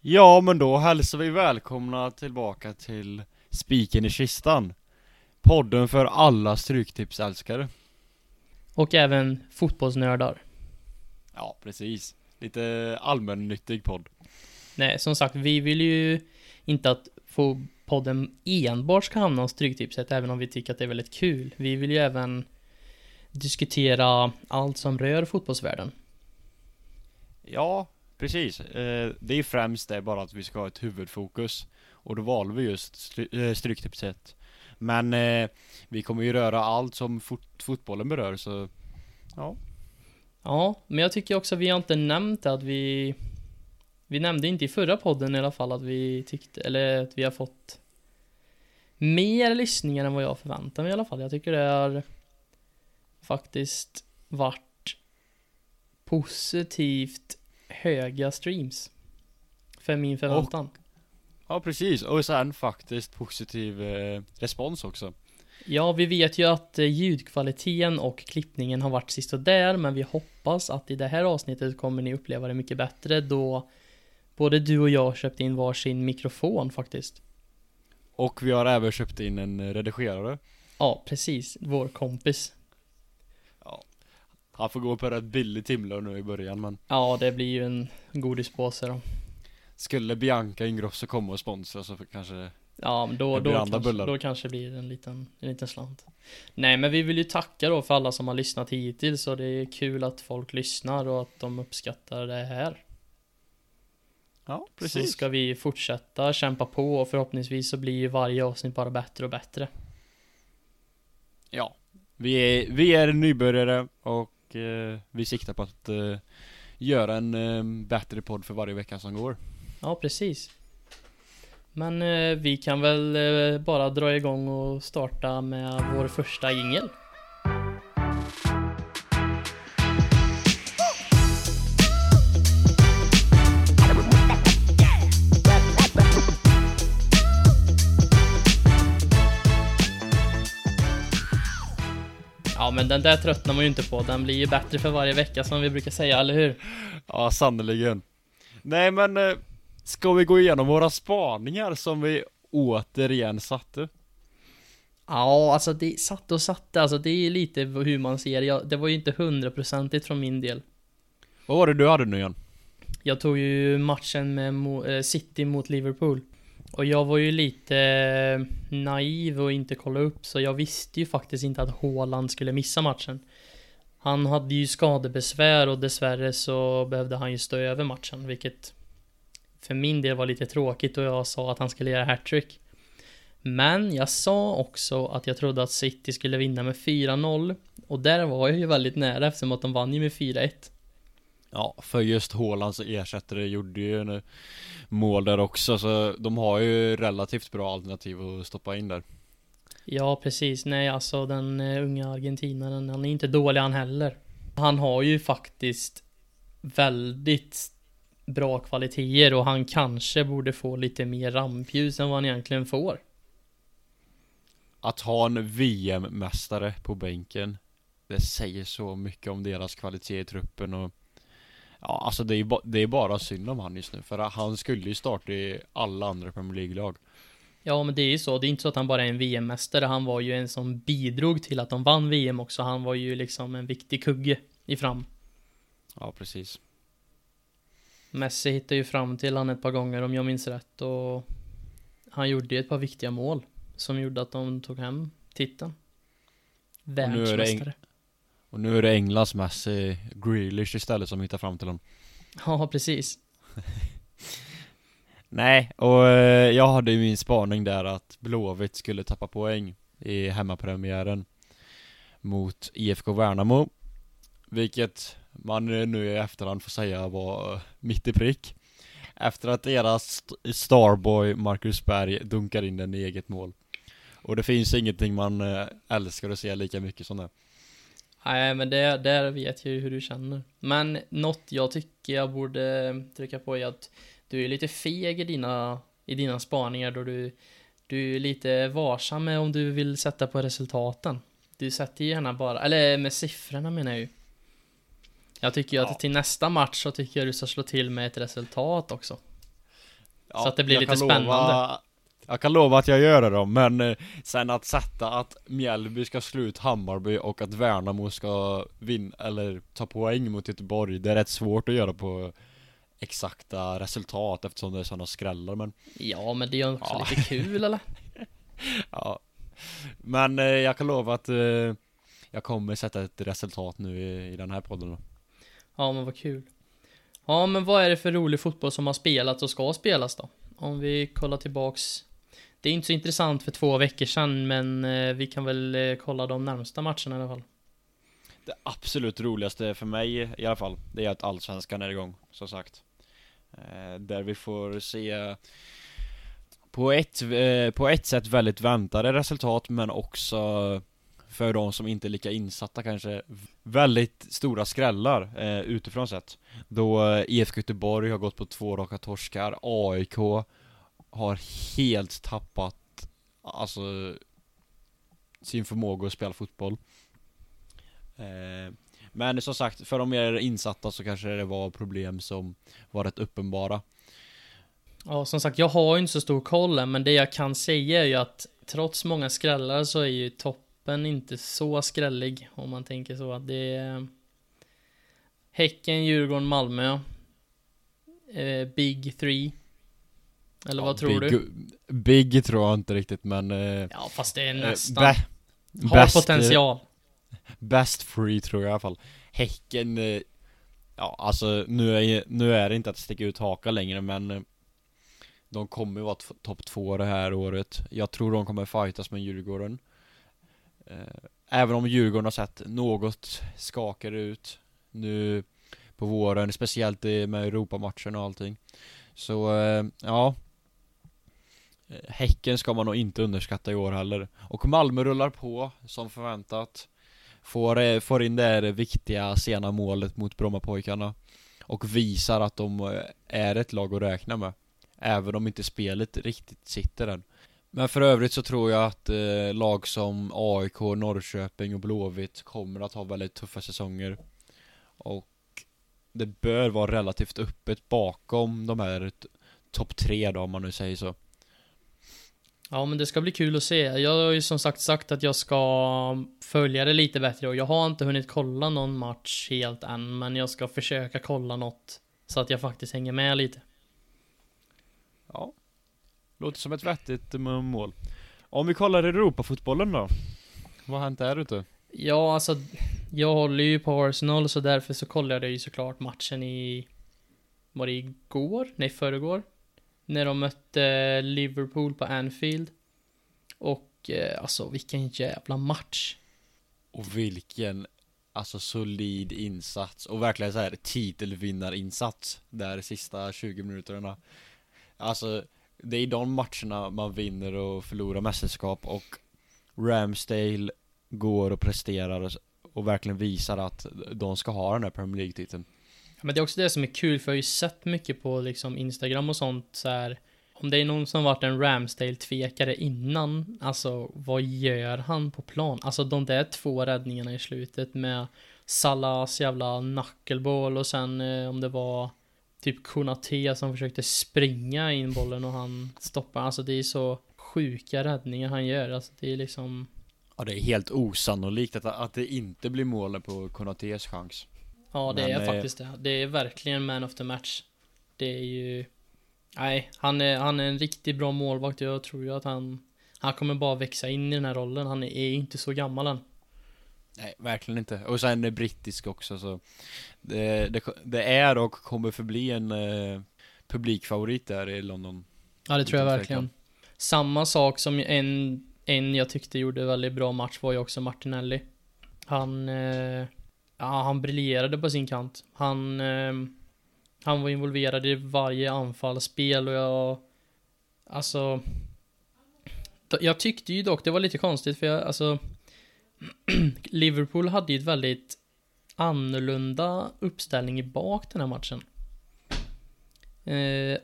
Ja, men då hälsar vi välkomna tillbaka till Spiken i kistan. Podden för alla stryktipsälskare. Och även fotbollsnördar. Ja, precis. Lite allmännyttig podd. Nej, som sagt, vi vill ju inte att få podden enbart ska hamna om Stryktipset, även om vi tycker att det är väldigt kul. Vi vill ju även diskutera allt som rör fotbollsvärlden. Ja, precis. Eh, det är främst det bara att vi ska ha ett huvudfokus. Och då valde vi just eh, Stryktipset. Men eh, vi kommer ju röra allt som fot- fotbollen berör, så ja. Ja, men jag tycker också att vi har inte nämnt att vi Vi nämnde inte i förra podden i alla fall att vi tyckte, eller att vi har fått Mer lyssningar än vad jag förväntade mig i alla fall. Jag tycker det har Faktiskt varit Positivt höga streams För min förväntan Ja, precis. Och sen faktiskt positiv eh, respons också. Ja, vi vet ju att eh, ljudkvaliteten och klippningen har varit sist och där, men vi hoppas att i det här avsnittet kommer ni uppleva det mycket bättre då både du och jag köpte in varsin mikrofon faktiskt. Och vi har även köpt in en eh, redigerare. Ja, precis. Vår kompis. Han får gå på rätt billig timlön nu i början, men Ja, det blir ju en godispåse då. skulle Bianca Ingrosso komma och sponsra så kanske Ja, men då, då, andra kanske, då kanske blir det en liten, en liten slant. Nej, men vi vill ju tacka då för alla som har lyssnat hittills och det är kul att folk lyssnar och att de uppskattar det här. Ja, Så ska vi fortsätta kämpa på och förhoppningsvis så blir ju varje avsnitt bara bättre och bättre. Ja. Vi är, vi är nybörjare och eh, vi siktar på att eh, göra en eh, bättre podd för varje vecka som går. Ja, precis. Men eh, vi kan väl eh, bara dra igång och starta med vår första jingel. Men den där tröttnar man ju inte på, den blir ju bättre för varje vecka som vi brukar säga, eller hur? Ja, sannerligen. Nej men, eh, ska vi gå igenom våra spaningar som vi återigen satte? Ja, alltså det satte och satte, alltså det är lite hur man ser det. Jag, det var ju inte hundraprocentigt från min del. Vad var det du hade nu igen? Jag tog ju matchen med eh, City mot Liverpool. Och jag var ju lite eh, naiv och inte kolla upp, så jag visste ju faktiskt inte att Haaland skulle missa matchen. Han hade ju skadebesvär och dessvärre så behövde han ju stå över matchen, vilket för min del var lite tråkigt och jag sa att han skulle göra hattrick. Men jag sa också att jag trodde att City skulle vinna med 4-0 och där var jag ju väldigt nära eftersom att de vann ju med 4-1. Ja, för just Haalands ersättare gjorde ju en eh, mål där också, så de har ju relativt bra alternativ att stoppa in där. Ja, precis. Nej, alltså den uh, unga argentinaren, han är inte dålig han heller. Han har ju faktiskt väldigt bra kvaliteter och han kanske borde få lite mer rampljus än vad han egentligen får. Att ha en VM-mästare på bänken Det säger så mycket om deras kvalitet i truppen och Ja alltså det är, ba- det är bara synd om han just nu för han skulle ju starta i alla andra Premier League-lag Ja, men det är ju så. Det är inte så att han bara är en VM-mästare. Han var ju en som bidrog till att de vann VM också. Han var ju liksom en viktig kugge i fram. Ja precis Messi hittade ju fram till han ett par gånger om jag minns rätt och han gjorde ju ett par viktiga mål som gjorde att de tog hem titeln. Världsmästare. Och nu är det Englands Messi Grealish istället som hittar fram till honom Ja, precis. Nej, och eh, jag hade ju min spaning där att Blåvitt skulle tappa poäng i hemmapremiären mot IFK Värnamo Vilket man eh, nu i efterhand får säga var eh, mitt i prick. Efter att deras st- starboy Marcus Berg dunkar in den i eget mål. Och det finns ingenting man eh, älskar att se lika mycket som det Nej, men det, där vet jag ju hur du känner. Men något jag tycker jag borde trycka på är att du är lite feg i dina, i dina spaningar då du, du är lite varsam med om du vill sätta på resultaten. Du sätter ju gärna bara, eller med siffrorna menar jag ju. Jag tycker ju Ja. att till nästa match så tycker jag du ska slå till med ett resultat också. Ja, så att det blir lite spännande. Lova, jag kan lova att jag gör det då, men eh, sen att sätta att Mjällby ska slå ut Hammarby och att Värnamo ska vinna, eller ta poäng mot Göteborg, det är rätt svårt att göra på exakta resultat eftersom det är sådana skrällar men Ja, men det är ju också Ja. lite kul eller? ja Men eh, jag kan lova att eh, jag kommer sätta ett resultat nu i, i den här podden då. Ja, men vad kul. Ja, men vad är det för rolig fotboll som har spelats och ska spelas då? Om vi kollar tillbaks. Det är inte så intressant för två veckor sedan, men eh, vi kan väl eh, kolla de närmsta matcherna i alla fall. Det absolut roligaste för mig i alla fall, det är att Allsvenskan är igång, som sagt. Eh, där vi får se på ett, på ett sätt väldigt väntade resultat, men också för de som inte är lika insatta kanske väldigt stora skrällar eh, utifrån sett. Då IFK Göteborg har gått på två raka torskar, AIK har helt tappat alltså sin förmåga att spela fotboll. Eh, men som sagt, för de mer insatta så kanske det var problem som var rätt uppenbara. Ja, som sagt, jag har ju inte så stor koll än, men det jag kan säga är ju att trots många skrällar så är ju toppen inte så skrällig, om man tänker så. att Det är Häcken, Djurgården, Malmö. Eh, Big Three. Eller vad tror big, du? Big tror jag inte riktigt men eh, Ja, fast det är eh, nästan. bä- har bäst, eh, potential. Best free tror jag i alla fall Häcken eh, Ja alltså nu är, nu är det inte att sticka ut haka längre men eh, De kommer ju vara topp två det här året Jag tror de kommer fightas med Djurgården eh, Även om Djurgården har sett något skakade ut Nu på våren, speciellt med Europamatchen och allting Så eh, ja Eh, Eh, Häcken ska man nog inte underskatta i år heller. Och Malmö rullar på som förväntat. Får, eh, får in det här viktiga sena målet mot Brommapojkarna. Och visar att de eh, är ett lag att räkna med. Även om inte spelet riktigt sitter än. Men för övrigt så tror jag att eh, lag som AIK, Norrköping och Blåvitt kommer att ha väldigt tuffa säsonger. Och det bör vara relativt öppet bakom de här topp tre då om man nu säger så. Ja, men det ska bli kul att se. Jag har ju som sagt sagt att jag ska följa det lite bättre och jag har inte hunnit kolla någon match helt än, men jag ska försöka kolla något så att jag faktiskt hänger med lite. Ja Låter som ett vettigt eh, mål Om vi kollar Europafotbollen då Vad har hänt där ute? Ja, alltså, jag håller ju på Arsenal så därför så kollade jag ju såklart matchen i, var det igår? Nej, förrgår. När de mötte Liverpool på Anfield. Och eh, alltså vilken jävla match. Och vilken Alltså solid insats och verkligen så här titelvinnarinsats Där sista 20 minuterna Alltså Det är i de matcherna man vinner och förlorar mästerskap och Ramsdale går och presterar och, och verkligen visar att de ska ha den här Premier League-titeln men det är också det som är kul för jag har ju sett mycket på liksom Instagram och sånt så här. Om det är någon som varit en Ramsdale-tvekare innan, alltså vad gör han på plan? Alltså de där två räddningarna i slutet med Salas jävla knuckleball och sen eh, om det var typ Konate som försökte springa in bollen och han stoppar. Alltså det är så sjuka räddningar han gör. Alltså det är liksom Ja det är helt osannolikt att, att det inte blir mål på Konates chans Ja, det Men, är eh, faktiskt det. Det är verkligen man of the match. Det är ju... Nej, han är, han är en riktigt bra målvakt. Jag tror ju att han... Han kommer bara växa in i den här rollen. Han är inte så gammal än. Nej, verkligen inte. Och sen är brittisk också så det, det, det är och kommer förbli en eh, publikfavorit där i London. Ja, det tror jag verkligen. Samma sak som en, en jag tyckte gjorde väldigt bra match var ju också Martinelli. Han... Eh, ja, han briljerade på sin kant. Han... Eh, han var involverad i varje anfallsspel och jag... Alltså... Jag tyckte ju dock det var lite konstigt för jag, alltså... Liverpool hade ju ett väldigt annorlunda uppställning i bak den här matchen. Eh,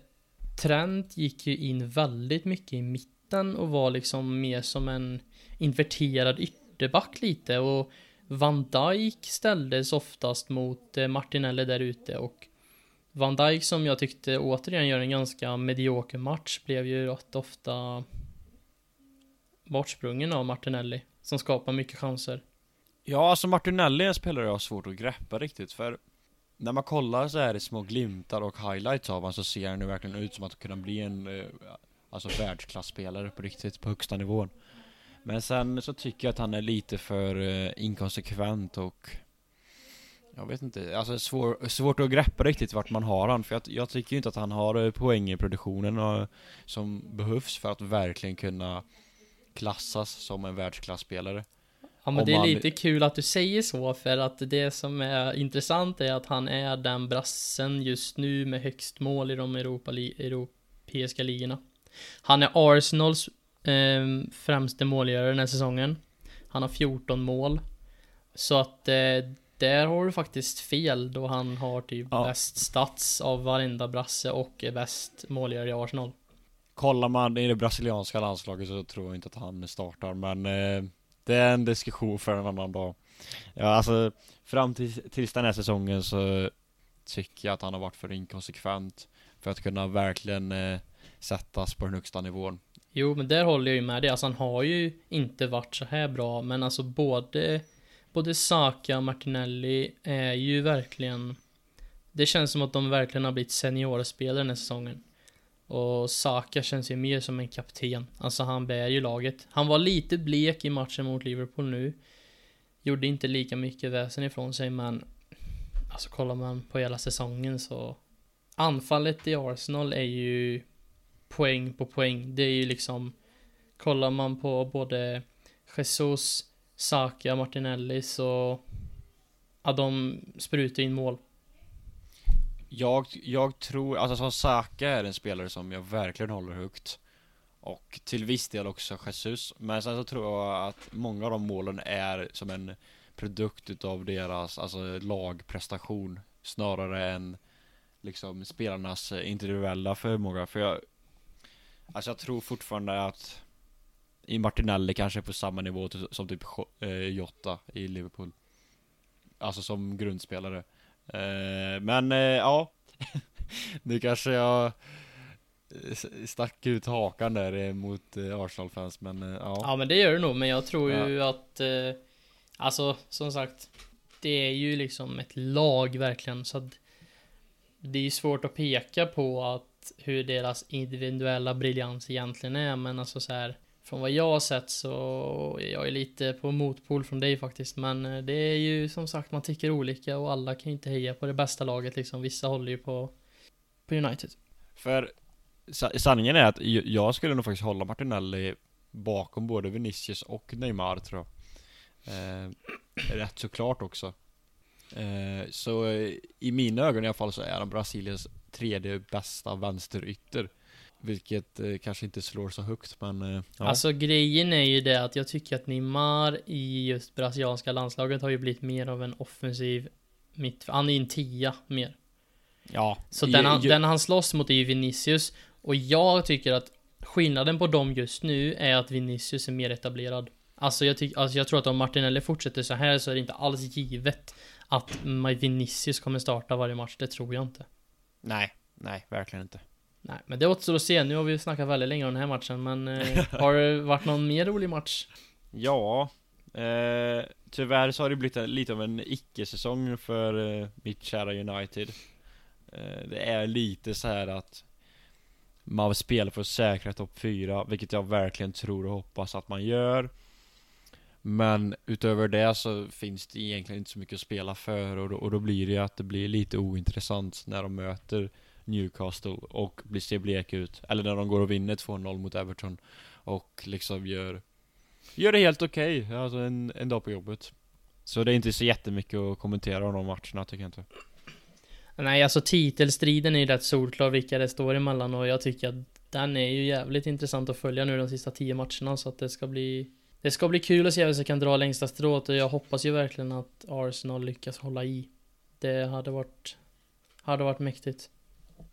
Trent gick ju in väldigt mycket i mitten och var liksom mer som en inverterad ytterback lite och Van Dijk ställdes oftast mot eh, Martinelli där ute och Van Dijk som jag tyckte återigen gör en ganska medioker match blev ju rätt ofta bortsprungen av Martinelli som skapar mycket chanser. Ja, alltså Martinelli är en spelare jag har svårt att greppa riktigt för när man kollar så här i små glimtar och highlights av honom så ser han ju verkligen ut som att kunna bli en eh, Alltså världsklasspelare på riktigt, på högsta nivån men sen så tycker jag att han är lite för eh, inkonsekvent och Jag vet inte, alltså svår, svårt att greppa riktigt vart man har han för jag, jag tycker inte att han har eh, poäng i produktionen och, som behövs för att verkligen kunna klassas som en världsklasspelare Ja men Om det är han- lite kul att du säger så för att det som är intressant är att han är den brassen just nu med högst mål i de Europa europeiska ligorna. Han är Arsenals eh, främste målgörare den här säsongen. Han har 14 mål. Så att eh, där har du faktiskt fel då han har typ Ja. bäst stats av varenda brasse och är bäst målgörare i Arsenal. Kollar man i det brasilianska landslaget så tror jag inte att han startar men eh, Det är en diskussion för en annan dag Ja alltså Fram till, tills den här säsongen så Tycker jag att han har varit för inkonsekvent För att kunna verkligen eh, Sättas på den högsta nivån Jo, men där håller jag ju med dig. Alltså han har ju inte varit så här bra, men alltså både både Saka och Martinelli är ju verkligen Det känns som att de verkligen har blivit seniorspelare den här säsongen. Och Saka känns ju mer som en kapten. Alltså han bär ju laget. Han var lite blek i matchen mot Liverpool nu. Gjorde inte lika mycket väsen ifrån sig, men Alltså kollar man på hela säsongen så Anfallet i Arsenal är ju poäng på poäng. Det är ju liksom Kollar man på både Jesus, Saka, Martinelli så Ja, de sprutar in mål. Jag, jag tror, alltså som Saka är en spelare som jag verkligen håller högt Och till viss del också Jesus Men sen så tror jag att många av de målen är som en produkt utav deras, alltså lagprestation Snarare än liksom spelarnas individuella förmåga För jag Alltså jag tror fortfarande att I Martinelli kanske är på samma nivå som typ eh, Jota i Liverpool. Alltså som grundspelare. Eh, men eh, ja. Nu kanske jag stack ut hakan där mot Arsenal-fans men ja. Ja, men det gör det nog, men jag tror ju att eh, Alltså, som sagt Det är ju liksom ett lag verkligen, så att Det är ju svårt att peka på att hur deras individuella briljans egentligen är, men alltså så här Från vad jag har sett så är jag är lite på motpol från dig faktiskt, men eh, det är ju som sagt man tycker olika och alla kan ju inte heja på det bästa laget liksom. Vissa håller ju på på United. För sanningen är att jag skulle nog faktiskt hålla Martinelli bakom både Vinicius och Neymar tror jag eh, Rätt såklart också eh, Så i mina ögon i alla fall så är han Brasiliens tredje bästa vänsterytter Vilket eh, kanske inte slår så högt men eh, ja. Alltså grejen är ju det att jag tycker att Neymar i just brasilianska landslaget har ju blivit mer av en offensiv mitt, han är ju en tia mer. ja Så ju- den, han, ju- den han slåss mot är ju Vinicius och jag tycker att skillnaden på dem just nu är att Vinicius är mer etablerad. Alltså jag, tycker, alltså jag tror att om Martinelli fortsätter så här så är det inte alls givet att Vinicius kommer starta varje match, det tror jag inte. Nej, nej verkligen inte Nej, men det återstår att se. Nu har vi snackat väldigt länge om den här matchen, men eh, har det varit någon mer rolig match? Ja, eh, tyvärr så har det blivit lite av en icke-säsong för eh, mitt kära United. Eh, det är lite så här att man spelar för att säkra topp 4, vilket jag verkligen tror och hoppas att man gör. Men utöver det så finns det egentligen inte så mycket att spela för och då, och då blir det ju att det blir lite ointressant när de möter Newcastle och blir ser blek ut. Eller när de går och vinner 2-0 mot Everton och liksom gör Gör det helt okej, alltså en, en dag på jobbet Så det är inte så jättemycket att kommentera om de matcherna tycker jag inte Nej, alltså titelstriden är ju rätt solklar vilka det står emellan och jag tycker att den är ju jävligt intressant att följa nu de sista tio matcherna så att det ska bli det ska bli kul att se vem som kan dra längsta strået och jag hoppas ju verkligen att Arsenal lyckas hålla i. Det hade varit Hade varit mäktigt.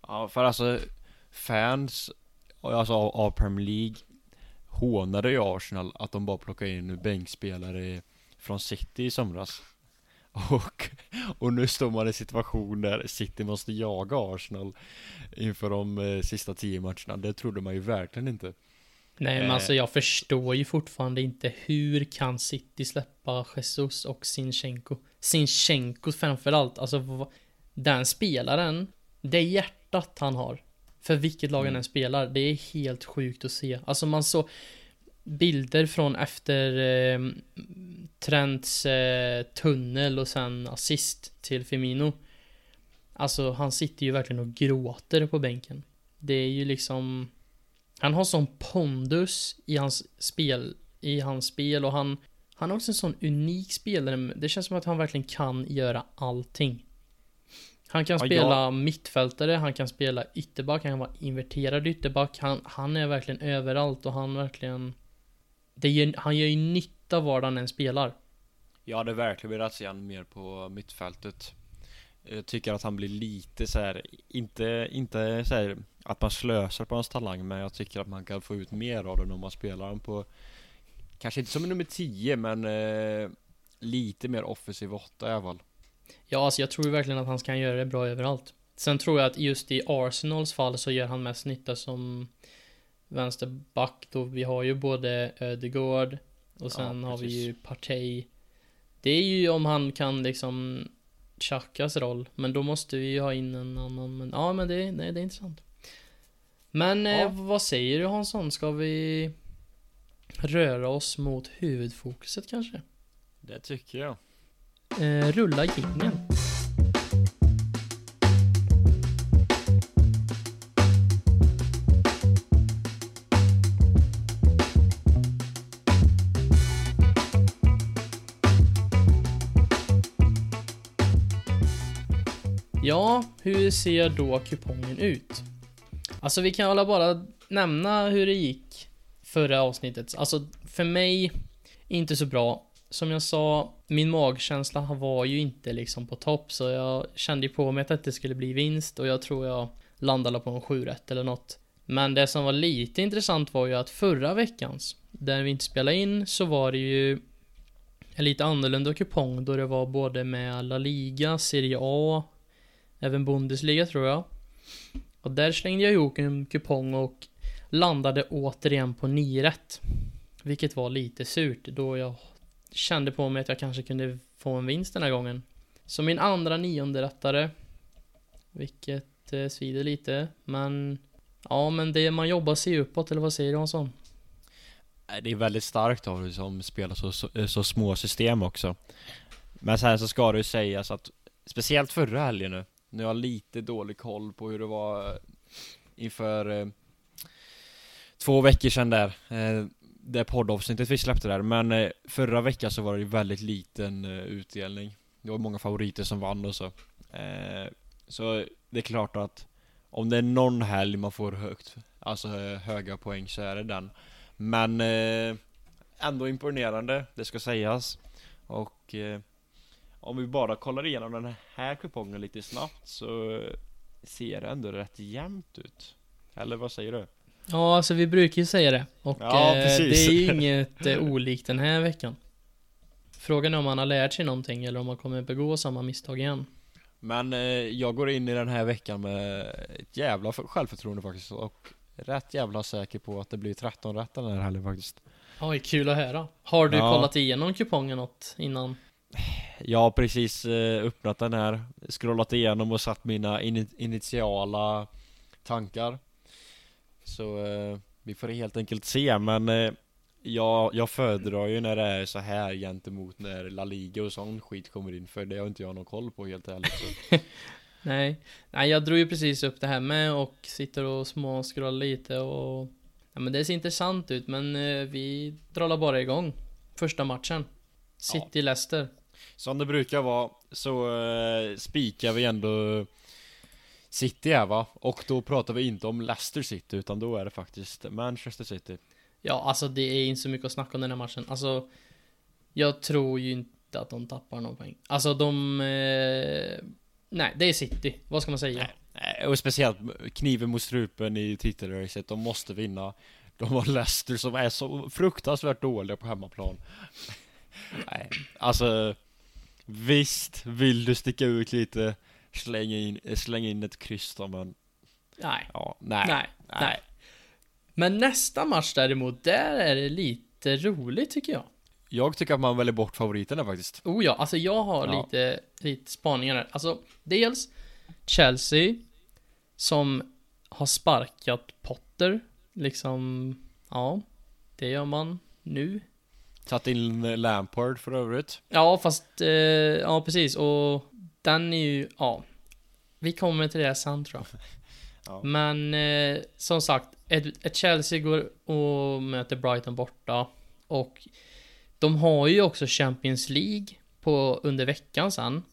Ja för alltså Fans Alltså av, av Premier League Hånade ju Arsenal att de bara plockade in bänkspelare Från City i somras Och, och nu står man i en situation där City måste jaga Arsenal inför de eh, sista tio matcherna. Det trodde man ju verkligen inte. Nej, men Eh. alltså jag förstår ju fortfarande inte hur kan City släppa Jesus och Sinchenko? Sinchenko framförallt, alltså den spelaren, det hjärtat han har. För vilket lag han Mm. än spelar, det är helt sjukt att se. Alltså man såg bilder från efter eh, Trents eh, tunnel och sen assist till Firmino. Alltså han sitter ju verkligen och gråter på bänken. Det är ju liksom han har sån pondus i hans spel, i hans spel och han, han är också en sån unik spelare. Det känns som att han verkligen kan göra allting. Han kan Ja, spela mittfältare, han kan spela ytterback, han kan vara inverterad ytterback. Han, han är verkligen överallt och han verkligen... Det gör, han gör ju nytta var han än spelar. Jag hade verkligen velat se han mer på mittfältet. Jag tycker att han blir lite så här, inte, inte så här att man slösar på hans talang, men jag tycker att man kan få ut mer av den om man spelar honom på, kanske inte som nummer 10, men eh, lite mer offensiv åtta i alla fall. Ja, alltså jag tror verkligen att han kan göra det bra överallt. Sen tror jag att just i Arsenals fall så gör han mest nytta som vänsterback då vi har ju både Ödegaard och sen Ja, har vi ju Partey. Det är ju om han kan liksom Chakas roll, men då måste vi ju ha in en annan, men ja men det, nej, det är intressant. Men Ja. eh, vad säger du Hansson, ska vi röra oss mot huvudfokuset kanske? Det tycker jag. Eh, rulla jingeln. Ja, hur ser då kupongen ut? Alltså vi kan alla bara nämna hur det gick förra avsnittet. Alltså för mig, inte så bra. Som jag sa, min magkänsla var ju inte liksom på topp så jag kände ju på mig att det skulle bli vinst och jag tror jag landade på en 7 rätt eller något. Men det som var lite intressant var ju att förra veckans, där vi inte spelade in, så var det ju en lite annorlunda kupong då det var både med La Liga, Serie A, även Bundesliga tror jag. Och där slängde jag ihop en kupong och landade återigen på 9 rätt. Vilket var lite surt då jag kände på mig att jag kanske kunde få en vinst den här gången. Så min andra nionde rättare. Vilket eh, svider lite, men ja, men det man jobbar sig uppåt, eller vad säger du Hansson? Nej, Det är väldigt starkt av dig som spelar så, så, eh, så små system också. Men sen så ska det ju sägas att Speciellt förra helgen nu nu har jag lite dålig koll på hur det var eh, Inför eh, Två veckor sedan där eh, Det poddavsnittet vi släppte där. Men eh, förra veckan så var det ju väldigt liten eh, utdelning. Det var många favoriter som vann och så. Eh, Så det är klart att Om det är någon helg man får högt Alltså eh, höga poäng så är det den. Men eh, ändå imponerande, det ska sägas. Och eh, om vi bara kollar igenom den här kupongen lite snabbt så ser det ändå rätt jämnt ut. Eller vad säger du? Ja, alltså vi brukar ju säga det. Och Ja, eh, det är ju inget eh, olikt den här veckan. Frågan är om han har lärt sig någonting eller om han kommer begå samma misstag igen. Men eh, jag går in i den här veckan med ett jävla för- självförtroende faktiskt och rätt jävla säker på att det blir 13 rätt den här helgen faktiskt. Oj, kul att höra. Har du Ja. kollat igenom kupongen något innan? Jag har precis eh, öppnat den här, scrollat igenom och satt mina ini- initiala tankar. Så eh, vi får helt enkelt se, men eh, jag, jag föredrar ju när det är så här gentemot när La Liga och sån skit kommer in, för det har inte jag någon koll på helt ärligt. Nej. Nej, jag drog ju precis upp det här med och sitter och småscrollar lite och... Ja, men det ser intressant ut, men vi drar bara igång. Första matchen. City-Leicester. Som det brukar vara så eh, spikar vi ändå City här va? Och då pratar vi inte om Leicester City utan då är det faktiskt Manchester City. Ja, alltså det är inte så mycket att snacka om den här matchen. Alltså, jag tror ju inte att de tappar någon poäng. Alltså de... Eh, nej, det är City. Vad ska man säga? Nej, Och speciellt kniven mot strupen i titelracet, de måste vinna. De har Leicester som är så fruktansvärt dåliga på hemmaplan. Nej, alltså Visst vill du sticka ut lite, slänga in, slänga in ett kryss då, men Nej. ja, nej. Nej. Nej. Men nästa match däremot, där är det lite roligt tycker jag. Jag tycker att man väljer bort favoriterna faktiskt. Oh ja, alltså jag har Ja. lite, lite spaningar här. Alltså, dels Chelsea som har sparkat Potter. Liksom, ja, det gör man nu. Satt in Lampard för övrigt. Ja, fast, eh, ja precis. Och den är ju, ja. Vi kommer till det sen tror jag. Ja. Men eh, som sagt, ett, ett Chelsea går och möter Brighton borta. Och de har ju också Champions League på, under veckan sen.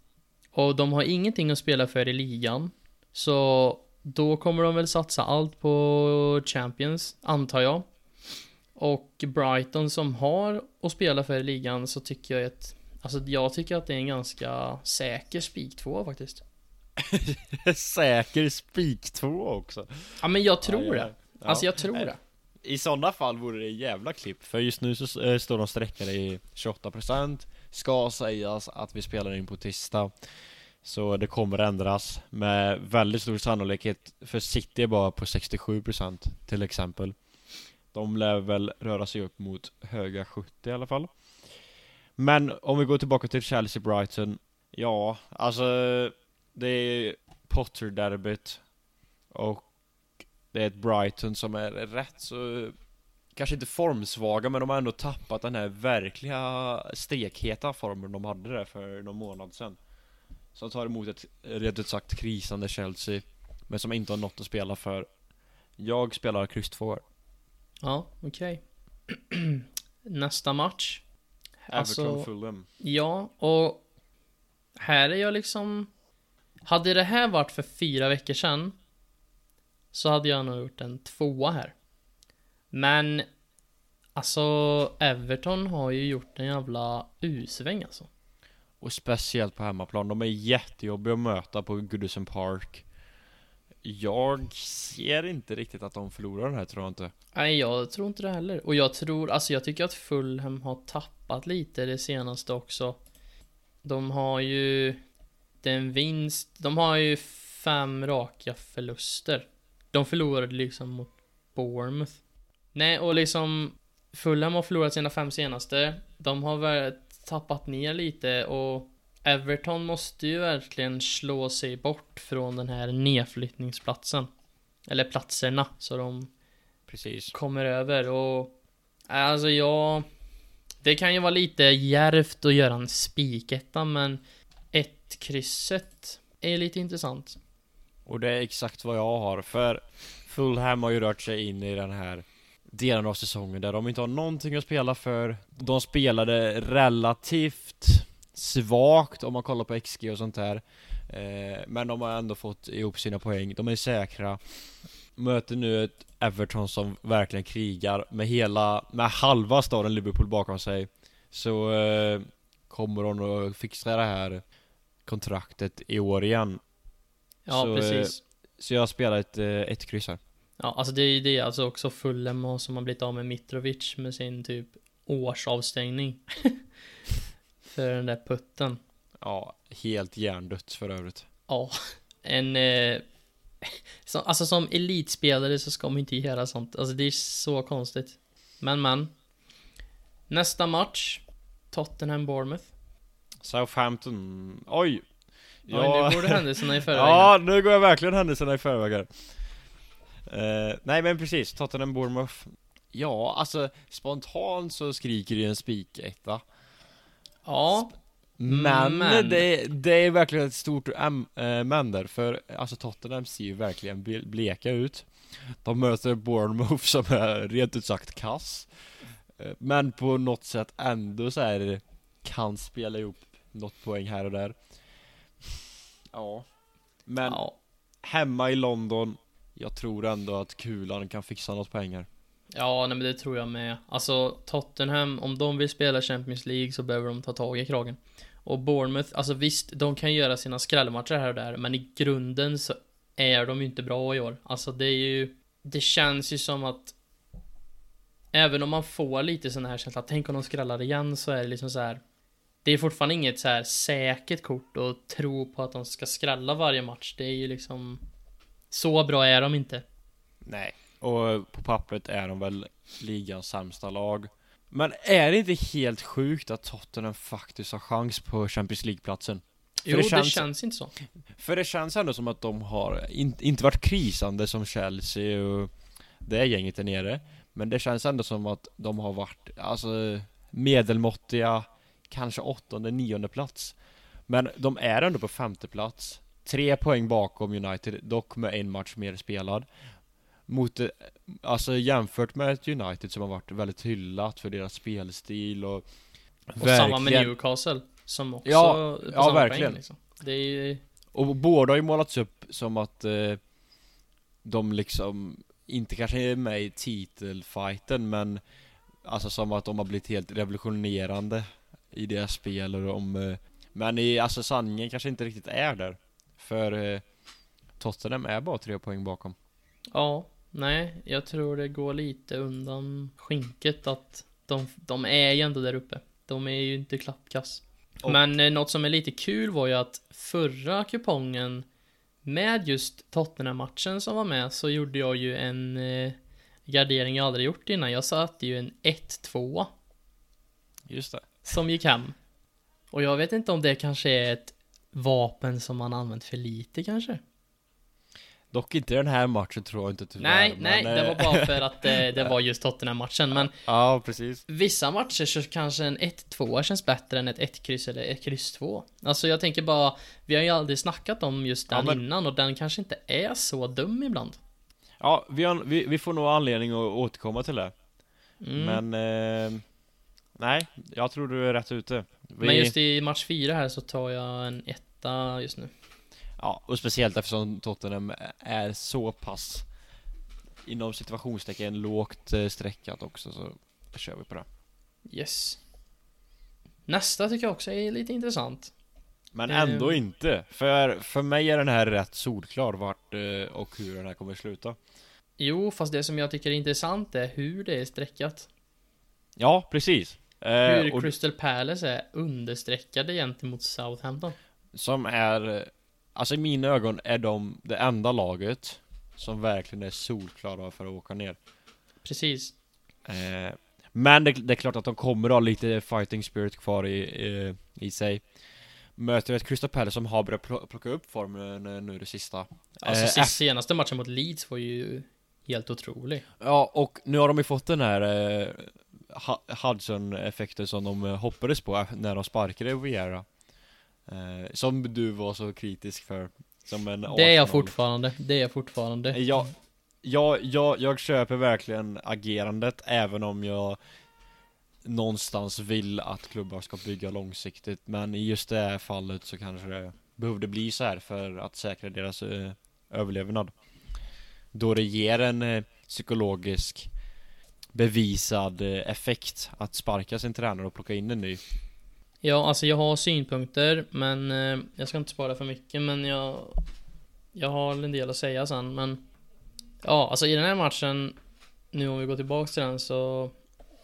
Och de har ingenting att spela för i ligan. Så då kommer de väl satsa allt på Champions, antar jag. Och Brighton som har att spela för i ligan så tycker jag att Alltså jag tycker att det är en ganska säker spik två faktiskt. Säker spik två också. Ja men jag tror Ja, det. ja, ja. Alltså jag tror det. I sådana fall vore det jävla klipp, för just nu så eh, står de sträckade i 28% Ska sägas att vi spelar in på tisdag Så det kommer ändras med väldigt stor sannolikhet För City är bara på 67% till exempel de lär väl röra sig upp mot höga 70 i alla fall. Men om vi går tillbaka till Chelsea Brighton Ja, alltså Det är Potter-derbyt. Och det är ett Brighton som är rätt så Kanske inte formsvaga men de har ändå tappat den här verkliga stekheta formen de hade där för någon månad sedan. Som tar emot ett rent ut sagt krisande Chelsea Men som inte har något att spela för. Jag spelar kryss 2 Ja, okej. Nästa match. Everton Alltså- Fulham Ja, och här är jag liksom... Hade det här varit för fyra veckor sedan så hade jag nog gjort en tvåa här. Men alltså Everton har ju gjort en jävla U-sväng alltså. Och speciellt på hemmaplan, de är jättejobbiga att möta på Goodison Park jag ser inte riktigt att de förlorar den här tror jag inte Nej, jag tror inte det heller. Och jag tror, alltså jag tycker att Fulham har tappat lite det senaste också. De har ju den vinst, de har ju fem raka förluster. De förlorade liksom mot Bournemouth. Nej, och liksom Fulham har förlorat sina fem senaste. De har väl tappat ner lite och Everton måste ju verkligen slå sig bort från den här nedflyttningsplatsen. Eller platserna, så de Precis kommer över och alltså jag Det kan ju vara lite djärvt att göra en spiketta men ett krysset är lite intressant. Och det är exakt vad jag har, för Fulham har ju rört sig in i den här delen av säsongen där de inte har någonting att spela för De spelade relativt svagt om man kollar på XG och sånt där eh, Men de har ändå fått ihop sina poäng, de är säkra Möter nu ett Everton som verkligen krigar med hela, med halva staden Liverpool bakom sig Så eh, kommer de att fixa det här kontraktet i år igen Ja, Så, precis. Så jag spelar ett, eh, ett kryss här. Ja, alltså det är ju det alltså också Fulham som har blivit av med Mitrovic med sin typ årsavstängning. För den där putten. Ja, helt hjärndött för övrigt. Ja, en... Eh, som, alltså som elitspelare så ska man inte göra sånt. Alltså det är så konstigt. Men men. Nästa match. Tottenham-Bournemouth. Southampton, oj! Ja, nu går det händelserna i förväg. ja, nu går jag verkligen händelserna i förväg här. Eh, nej men precis, Tottenham Bournemouth. Ja, alltså spontant så skriker det en spiketta. Ja, Men, Men- Det, det är verkligen ett stort äm- äh, men där, för alltså Tottenham ser ju verkligen ble- bleka ut. De möter Bournemouth som är rent ut sagt kass. Eh, Men på något sätt ändå så här kan spela ihop något poäng här och där. Ja. Men ja. hemma i London, jag tror ändå att kulan kan fixa något poäng här. Ja, nej men det tror jag med. Alltså Tottenham, om de vill spela Champions League så behöver de ta tag i kragen. Och Bournemouth, alltså visst, de kan göra sina skrällmatcher här och där, men i grunden så är de ju inte bra i år. Alltså det är ju, det känns ju som att Även om man får lite sån här känsla, tänk om de skrällar igen så är det liksom så här. det är fortfarande inget så här säkert kort att tro på att de ska skrälla varje match. Det är ju liksom så bra är de inte. Nej, och på pappret är de väl ligans sämsta lag. Men är det inte helt sjukt att Tottenham faktiskt har chans på Champions League-platsen? Jo, det det känns- känns, inte så. För det känns ändå som att de har in, inte varit krisande som Chelsea och det gänget där nere. Men det känns ändå som att de har varit, alltså medelmåttiga, kanske åttonde, nionde plats. Men de är ändå på femte plats. Tre poäng bakom United, dock med en match mer spelad. Mot, eh, alltså jämfört med ett United som har varit väldigt hyllat för deras spelstil och Och samma med Newcastle. Som också Ja, på ja, samma verkligen. Poäng, liksom. Det är ju... Och båda har ju målats upp som att eh, de liksom inte kanske är med i titelfighten men alltså som att de har blivit helt revolutionerande i deras spel och de eh, men i alltså sanningen kanske inte riktigt är där för eh, Tottenham är bara tre poäng bakom. Ja, nej, jag tror det går lite undan skinket att de, de är ju ändå där uppe. De är ju inte klappkass. Och- Men eh, något som är lite kul var ju att förra kupongen med just Tottenham-matchen som var med så gjorde jag ju en eh, gardering jag aldrig gjort innan. Jag satte ju en 1-2 Just det. som gick hem. Och jag vet inte om det kanske är ett vapen som man använt för lite kanske. Dock inte den här matchen tror jag inte tyvärr. Nej, men, nej, det eh, var bara för att det, det var just Tottenham-matchen. Men Ja, precis. vissa matcher så kanske en 1-2 känns bättre än ett 1-kryss eller ett kryss 2. Alltså jag tänker bara, vi har ju aldrig snackat om just Ja, den men- innan och den kanske inte är så dum ibland. Ja, vi, har, vi, vi får nog anledning att återkomma till det. Mm. Men eh, Nej, jag tror du är rätt ute. Vi, Men just i match 4 här så tar jag en etta just nu. Ja, och speciellt eftersom Tottenham är så pass Inom situationstecken lågt eh, streckat också så kör vi på det. Yes. Nästa tycker jag också är lite intressant. Men Ehm. ändå inte. För, för mig är den här rätt solklar vart eh, och hur den här kommer sluta. Jo, fast det som jag tycker är intressant är hur det är streckat. Ja, precis. Eh, Hur och Crystal Palace är understreckade gentemot Southampton. som är, alltså i mina ögon är de det enda laget som verkligen är solklara för att åka ner. Precis. Eh, men det, det är klart att de kommer ha lite fighting spirit kvar i, eh, i sig. Möter ett Crystal Palace som har börjat pl- plocka upp formen eh, nu det sista. Alltså Eh, senaste matchen mot Leeds var ju helt otrolig. Ja, och nu har de ju fått den här eh, Hudson-effekten som de hoppades på eh, när de sparkade Vieira. Eh, som du var så kritisk för. Som en Det är jag fortfarande. Det är jag fortfarande. Jag, jag, jag, jag köper verkligen agerandet även om jag någonstans vill att klubbar ska bygga långsiktigt men i just det här fallet så kanske det behövde bli så här för att säkra deras eh, överlevnad. Då det ger en eh, psykologisk bevisad eh, effekt att sparka sin tränare och plocka in en ny. Ja, alltså jag har synpunkter, men eh, jag ska inte spara för mycket, men jag... Jag har en del att säga sen, men... Ja, alltså i den här matchen, nu om vi går tillbaks till den så...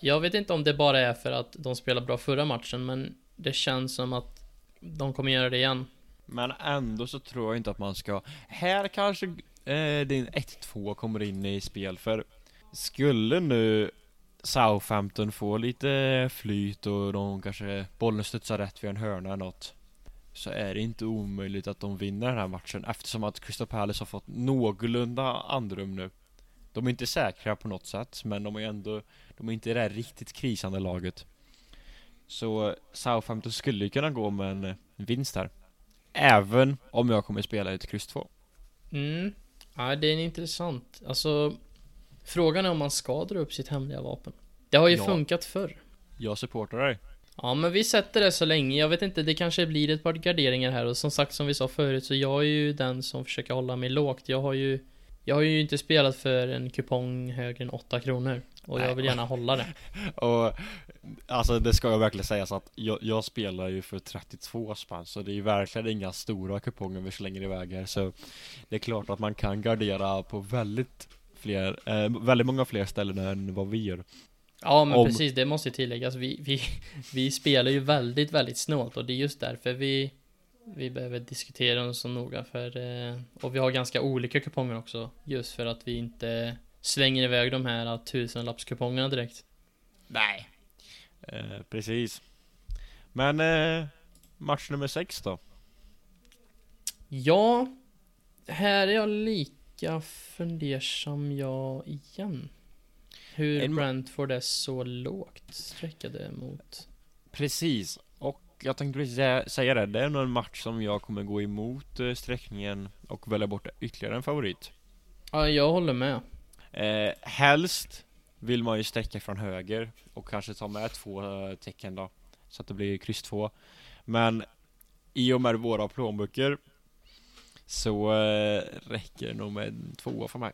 Jag vet inte om det bara är för att de spelade bra förra matchen, men det känns som att de kommer göra det igen. Men ändå så tror jag inte att man ska Här kanske eh, din 1-2 kommer in i spel för Skulle nu Southampton får lite flyt och de kanske bollen studsar rätt vid en hörna eller något Så är det inte omöjligt att de vinner den här matchen eftersom att Crystal Palace har fått någorlunda andrum nu De är inte säkra på något sätt men de är ändå De är inte det där riktigt krisande laget Så Southampton skulle ju kunna gå med en vinst här Även om jag kommer spela ett kryss 2 Mm. Ja, det är intressant. Alltså... Frågan är om man ska dra upp sitt hemliga vapen. Det har ju Ja. funkat förr. Jag supportar dig Ja, men vi sätter det så länge. Jag vet inte, det kanske blir ett par garderingar här och som sagt som vi sa förut så jag är ju den som försöker hålla mig lågt. Jag har ju jag har ju inte spelat för en kupong högre än 8 kronor och jag vill gärna hålla det. Och Alltså det ska jag verkligen säga så att jag, jag spelar ju för 32 spänn Så det är ju verkligen inga stora kuponger vi slänger iväg här Så Det är klart att man kan gardera på väldigt fler, eh, väldigt många fler ställen än vad vi gör Ja men Om- precis, det måste tilläggas. Vi, vi, vi spelar ju väldigt, väldigt snålt och det är just därför vi, vi behöver diskutera dem så noga för, eh, och vi har ganska olika kuponger också. Just för att vi inte slänger iväg de här tusenlappskupongerna direkt. Nej. Eh, precis. Men eh, match nummer sex då? Ja, här är jag lika fundersam jag igen. Hur En Brentford är så lågt sträckade mot... Precis. Och jag tänkte precis sä- säga det, det är nog en match som jag kommer gå emot eh, sträckningen och välja bort ytterligare en favorit. Ja, jag håller med. Eh, helst vill man ju sträcka från höger och kanske ta med två eh, tecken då. Så att det blir kryss två. Men i och med våra plånböcker så eh, räcker det nog med en tvåa för mig.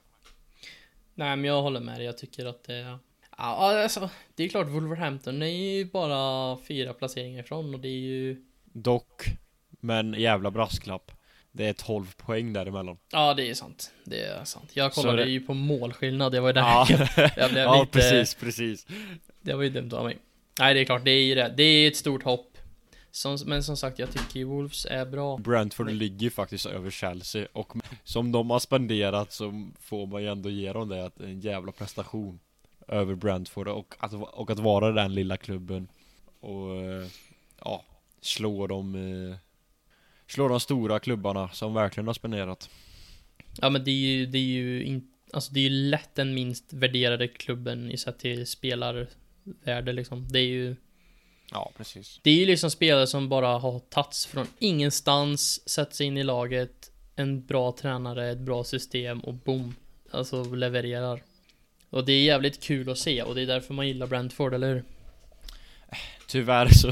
Nej, men jag håller med dig. Jag tycker att det är... Ja, alltså, det är klart Wolverhampton är ju bara fyra placeringar ifrån och det är ju... Dock, men jävla brasklapp. Det är 12 poäng däremellan. Ja, det är sant. Det är sant. Jag kollade det- ju på målskillnad. Det var ju där Ja, jag blev ja lite... precis, precis. Det var ju dumt av mig. Nej, det är klart. Det är ju det. Det är ett stort hopp. Som, men som sagt, jag tycker ju Wolves är bra. Brentford ligger faktiskt över Chelsea och som de har spenderat så får man ju ändå ge dem det att en jävla prestation över Brentford och att, och att vara den lilla klubben och eh, ja, slå de eh, slå de stora klubbarna som verkligen har spenderat. Ja, men det är ju, det är ju in, Alltså det är ju lätt den minst värderade klubben i sett till spelarvärde liksom. Det är ju Ja, precis. Det är ju liksom spelare som bara har tagits från ingenstans, satt sig in i laget, en bra tränare, ett bra system och boom, alltså levererar. Och det är jävligt kul att se och det är därför man gillar Brentford, eller hur? Tyvärr så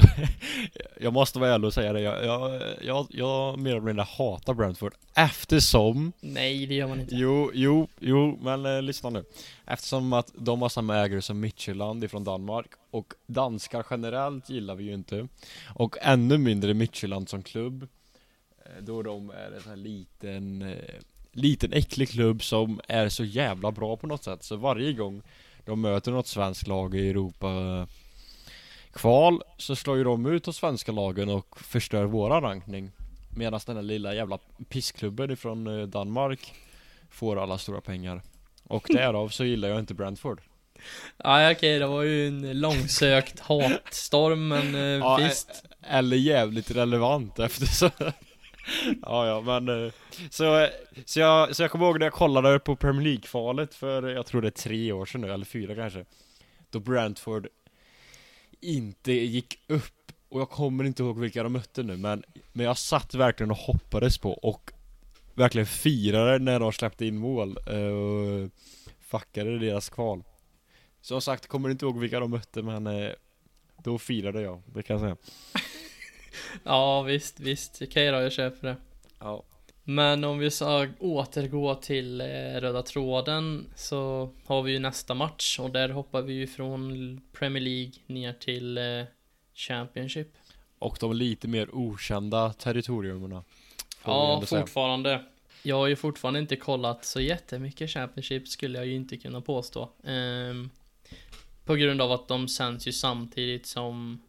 Jag måste vara ärlig och säga det jag, jag, jag, jag mer eller mindre hatar Brentford Eftersom Nej, det gör man inte. Jo, jo, jo, men eh, lyssna nu. Eftersom att de har samma ägare som Midtjylland ifrån Danmark och danskar generellt gillar vi ju inte. Och ännu mindre Midtjylland som klubb. eh, Då de är en sån här liten, eh, liten äcklig klubb som är så jävla bra på något sätt. Så varje gång de möter något svenskt lag i Europa kval så slår ju de ut de svenska lagen och förstör våra rankning. Medan den här lilla jävla pissklubben ifrån eh, Danmark får alla stora pengar. Och därav så gillar jag inte Brentford. Ja, okej, det var ju en långsökt hatstorm, men eh, Ja, visst. Eller jävligt relevant eftersom Ja ja men eh, så, så, jag, så jag kommer ihåg när jag kollade på Premier League-kvalet för jag tror det är tre år sedan nu, eller fyra kanske Då Brentford inte gick upp och jag kommer inte ihåg vilka de mötte nu men Men jag satt verkligen och hoppades på och Verkligen firade när de släppte in mål eh, och fuckade deras kval Som sagt, kommer inte ihåg vilka de mötte men eh, Då firade jag, det kan jag säga Ja, visst, visst. Okej då, jag köper det. Ja Men om vi ska återgå till eh, röda tråden så har vi ju nästa match och där hoppar vi ju från Premier League ner till eh, Championship. Och de lite mer okända territoriumerna vi Ja, säga. fortfarande. Jag har ju fortfarande inte kollat så jättemycket Championship skulle jag ju inte kunna påstå. Ehm, på grund av att de sänds ju samtidigt som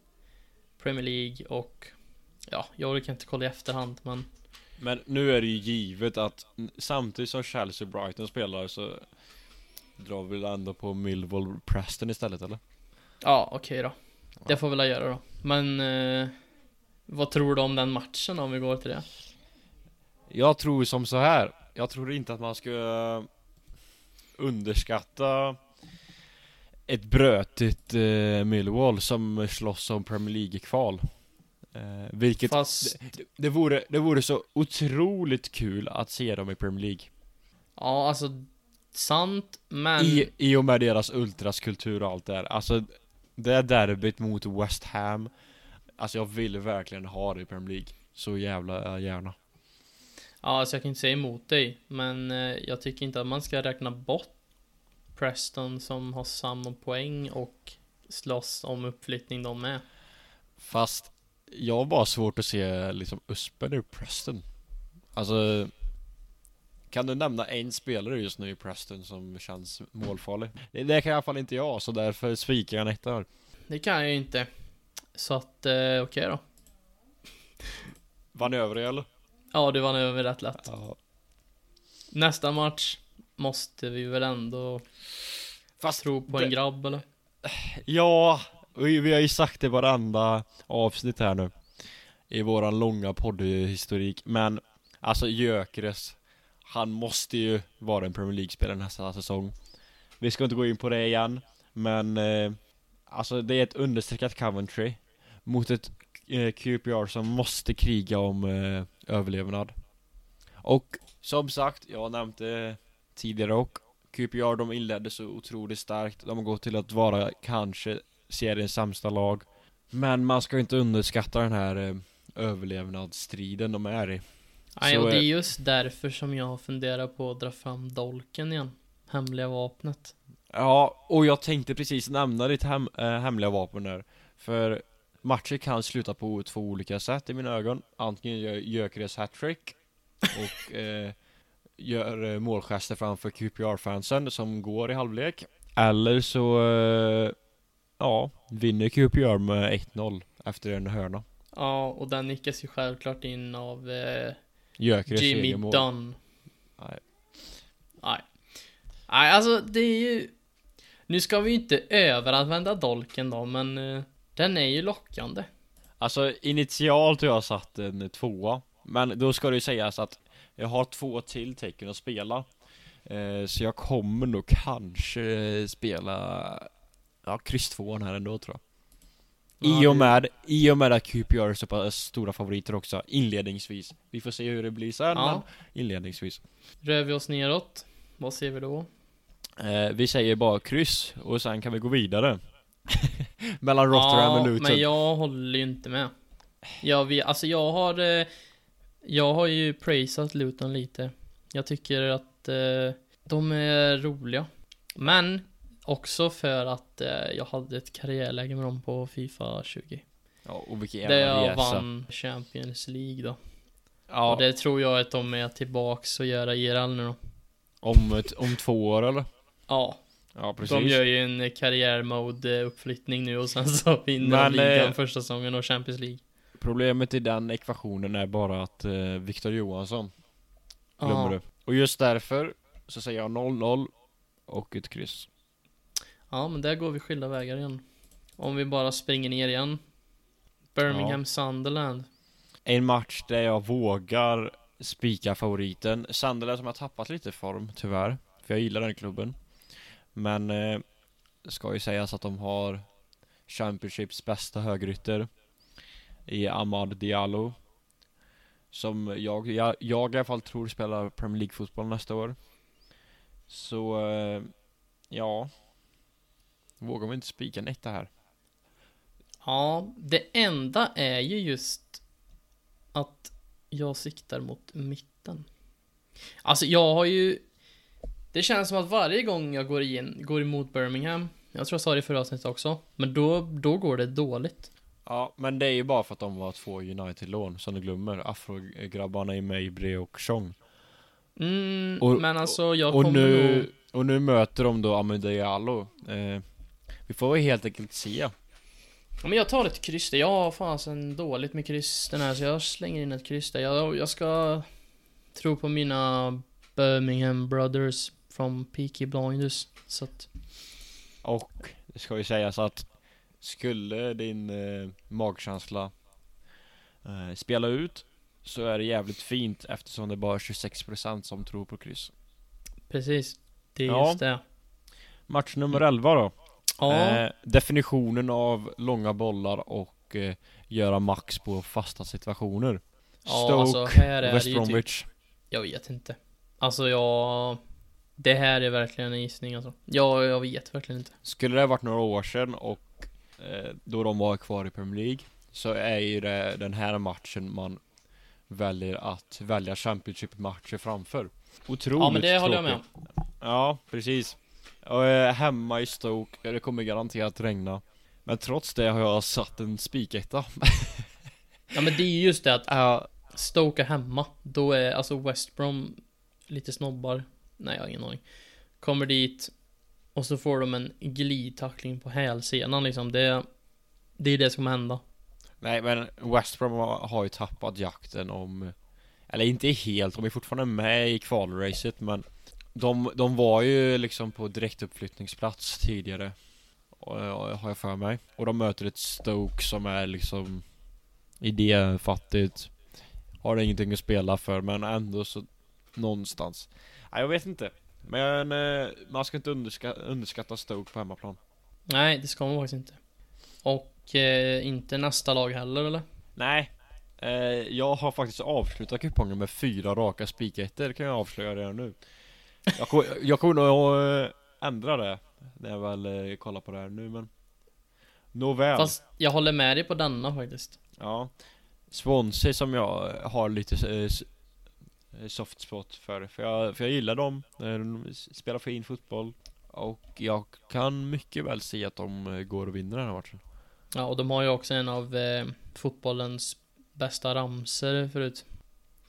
Premier League och ja, jag orkar inte kolla i efterhand men Men nu är det ju givet att samtidigt som Chelsea och Brighton spelar så Drar vi väl ändå på Millwall Preston istället eller? ja, okej då. Det får vi väl göra då. Men eh, vad tror du om den matchen om vi går till det? Jag tror som så här. Jag tror inte att man ska eh, underskatta ett brötigt eh, Millwall som slåss om Premier League-kval. Eh, vilket Fast, det, det, vore, det vore så otroligt kul att se dem i Premier League. ja alltså sant, men I, I och med deras ultraskultur och allt det där. Alltså, det är derbyt mot West Ham. Alltså jag vill verkligen ha det i Premier League. Så jävla äh, gärna. Ja, alltså jag kan inte säga emot dig, men eh, jag tycker inte att man ska räkna bort Preston som har samma poäng och slåss om uppflyttning de med. Fast jag har bara svårt att se liksom Uspen i Preston. Alltså Kan du nämna en spelare just nu i Preston som känns målfarlig? Det, det kan i alla fall inte jag, så därför sviker jag en etta här. Det kan jag ju inte. Så att, eh, okej då. Vann över eller? Ja, du vann över rätt lätt. Ja. Nästa match måste vi väl ändå Fast tro på det- en grabb eller? Ja, vi, har ju sagt det i varenda avsnitt här nu. I våran långa poddhistorik. Men Alltså Gyökeres Han måste ju vara en Premier League-spelare nästa säsong. Vi ska inte gå in på det igen Men eh, Alltså det är ett understreckat Coventry Mot ett eh, QPR som måste kriga om eh, överlevnad. Och som sagt, jag har nämnt det tidigare och QPR de inledde så otroligt starkt. De har gått till att vara kanske seriens sämsta lag. Men man ska inte underskatta den här eh, överlevnadsstriden de är i. Nej, och det är just därför som jag funderar på att dra fram dolken igen. Hemliga vapnet. Ja, och jag tänkte precis nämna ditt hem, äh, hemliga vapen där. För matchen kan sluta på två olika sätt i mina ögon. Antingen gör Gyökeres hattrick och eh, gör eh, målgester framför QPR-fansen som går i halvlek. Eller så, eh, ja, vinner QPR med 1-0 efter en hörna Ja, och den nickas ju självklart in av eh, Gyökeres Jimmy Dunn. Nej. Nej. Nej, alltså det är ju... Nu ska vi ju inte överanvända dolken då, men eh, den är ju lockande. Alltså initialt har jag satt en tvåa Men då ska det ju sägas att jag har två till tecken att spela eh, Så jag kommer nog kanske spela Ja, krysstvåan här ändå tror jag I och med, i och med att QPR är så pass stora favoriter också inledningsvis Vi får se hur det blir sen Ja. men inledningsvis Rör vi oss neråt, vad ser vi då? eh, Vi säger bara kryss och sen kan vi gå vidare Mellan Rotterdam ja, och Luton men jag håller ju inte med. Jag vet, alltså jag har... Eh, jag har ju praisat Luton lite. Jag tycker att eh, de är roliga. Men också för att eh, jag hade ett karriärläge med dem på Fifa 20. Ja, och vilken Där jävla jag resa vann Champions League då. Ja, Och det tror jag att de är tillbaks och göra IRL nu då. om, ett, om två år eller? Ja, Ja precis de gör ju en karriärmode uppflyttning nu och sen så vinner Men, de ligan eh, första säsongen och Champions League. Problemet i den ekvationen är bara att eh, Viktor Johansson glömmer Ja. du Och just därför så säger jag 0-0 och ett kryss Ja, men där går vi skilda vägar igen. Om vi bara springer ner igen. Birmingham Sunderland. En match där jag vågar spika favoriten Sunderland som har tappat lite form tyvärr För jag gillar den klubben Men eh, ska ju sägas att de har Championships bästa högerytter I Ahmad Diallo Som jag, jag, jag i alla fall tror spelar Premier League-fotboll nästa år Så, eh, ja Vågar vi inte spika en etta här? Ja, det enda är ju just att jag siktar mot mitten. Alltså jag har ju... Det känns som att varje gång jag går, in, går emot Birmingham, jag tror jag sa det i förra avsnittet också, men då, då går det dåligt. Ja, men det är ju bara för att de var två United-lån som du glömmer Afro-grabbarna i Mejbri och Chong Mm, Och- men alltså jag och kommer nu, nog... och nu möter de då Amedialo eh, Vi får väl helt enkelt se Ja, men jag tar ett kryss där. Jag har fasen dåligt med kryss den här, så jag slänger in ett kryss där. Jag, jag ska tro på mina Birmingham Brothers från Peaky Blinders. Så att, Och det ska ju sägas att Skulle din eh, magkänsla eh, spela ut Så är det jävligt fint eftersom det är bara 26% som tror på kryss precis. Det är Ja. just det. Match nummer 11 då Ja, Eh, definitionen av långa bollar och eh, göra max på fasta situationer. ja Stoke, alltså här är West det typ, Bromwich. Jag vet inte. Alltså jag... Det här är verkligen en gissning alltså. Jag, jag vet verkligen inte. Skulle det varit några år sedan och eh, då de var kvar i Premier League så är ju det den här matchen man väljer att välja Championship-matcher framför. Otroligt Ja men det håller jag med om. Ja, precis. Och, eh, hemma i Stoke, det kommer garanterat regna. Men trots det har jag satt en spiketta. Ja men det är ju just det att Ja, Stoke är hemma. Då är alltså West Brom lite snobbar. Nej, jag har ingen aning. Kommer dit och så får de en glidtackling på hälsenan liksom. Det, det är det som kommer hända. Nej men West Brom har har ju tappat jakten om Eller inte helt, de är fortfarande med i kvalracet men de, de var ju liksom på direktuppflyttningsplats tidigare och, Har jag för mig. Och de möter ett Stoke som är liksom Idéfattigt Har ingenting att spela för men ändå så Någonstans. Nej jag vet inte. Men eh, man ska inte underskatta, underskatta Stoke på hemmaplan. Nej, det ska man faktiskt inte. Och eh, inte nästa lag heller eller? Nej. Eh, Jag har faktiskt avslutat kupongen med fyra raka spikettor kan jag avslöja redan nu Jag kommer, jag kommer nog att eh, ändra det När jag väl eh, kollar på det här nu men Nåväl Fast jag håller med dig på denna faktiskt. Ja Swansea som jag har lite eh, s- eh, soft spot för För jag, för jag gillar dem De spelar fin fotboll Och jag kan mycket väl se att de går och vinner den här matchen Ja, och de har ju också en av eh, fotbollens bästa ramser förut.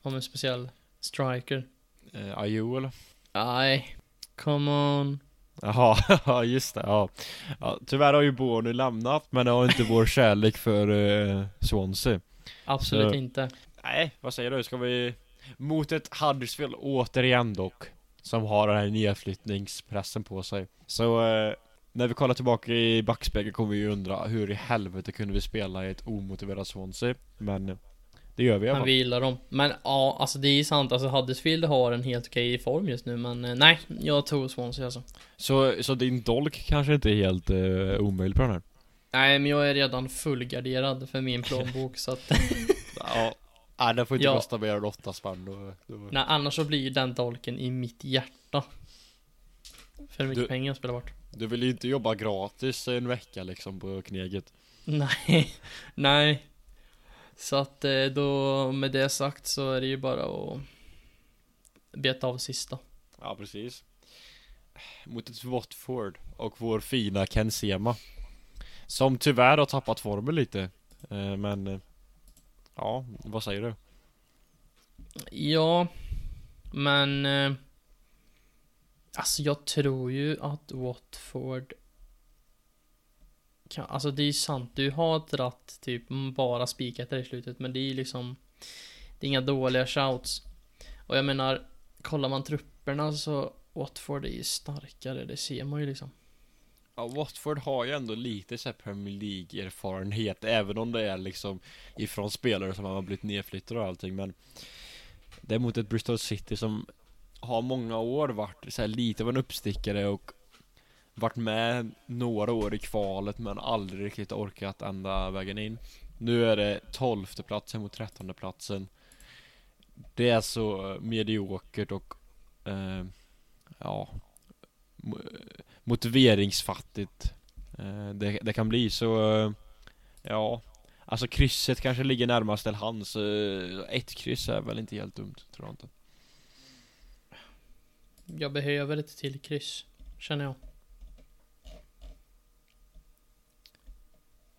Om en speciell striker. eh, Ayew eller? Nej, come on. Jaha, ja just det, ja. ja Tyvärr har ju Borny lämnat men det har inte vår kärlek för eh, Swansea Absolut Så- inte. Nej, vad säger du? Ska vi Mot ett Huddersfield återigen dock Som har den här nedflyttningspressen på sig Så eh, När vi kollar tillbaka i backspegeln kommer vi ju undra Hur i helvete kunde vi spela i ett omotiverat Swansea Men Det gör vi i alla Men fall vi gillar dem. Men ja, alltså det är ju sant. Alltså Huddersfield har en helt okej form just nu. Men eh, nej, jag tror Swansea alltså. så, så din dolk kanske inte är helt eh, omöjlig på den här? Nej, men jag är redan fullgarderad för min plånbok så att Ja Nej den får inte Ja. kosta mer än åtta spänn då, då. Nej, annars så blir ju den dolken i mitt hjärta. För mycket Du- pengar jag spelar bort. Du vill ju inte jobba gratis en vecka liksom på kneget Nej, nej. Så att eh, då med det sagt så är det ju bara att beta av sista. Ja precis Mot ett Watford och vår fina Ken Sema Som tyvärr har tappat formen lite eh, Men eh, Ja, vad säger du? Ja, men alltså jag tror ju att Watford kan, alltså det är ju sant, du har dratt typ bara spikat där i slutet, men det är ju liksom det är inga dåliga shouts. Och jag menar, kollar man trupperna så Watford är ju starkare, det ser man ju liksom. Ja, Watford har ju ändå lite såhär Premier League erfarenhet Även om det är liksom Ifrån spelare som har blivit nedflyttade och allting men Det är mot ett Bristol City som Har många år varit så här lite av en uppstickare och varit med några år i kvalet men aldrig riktigt orkat ända vägen in. Nu är det tolfte platsen mot trettonde platsen. Det är så mediokert och eh, Ja motiveringsfattigt. Eh, det, det kan bli så eh, Ja. Alltså krysset kanske ligger närmast till hands eh, Ett kryss är väl inte helt dumt, tror jag inte. Jag behöver ett till kryss, känner jag.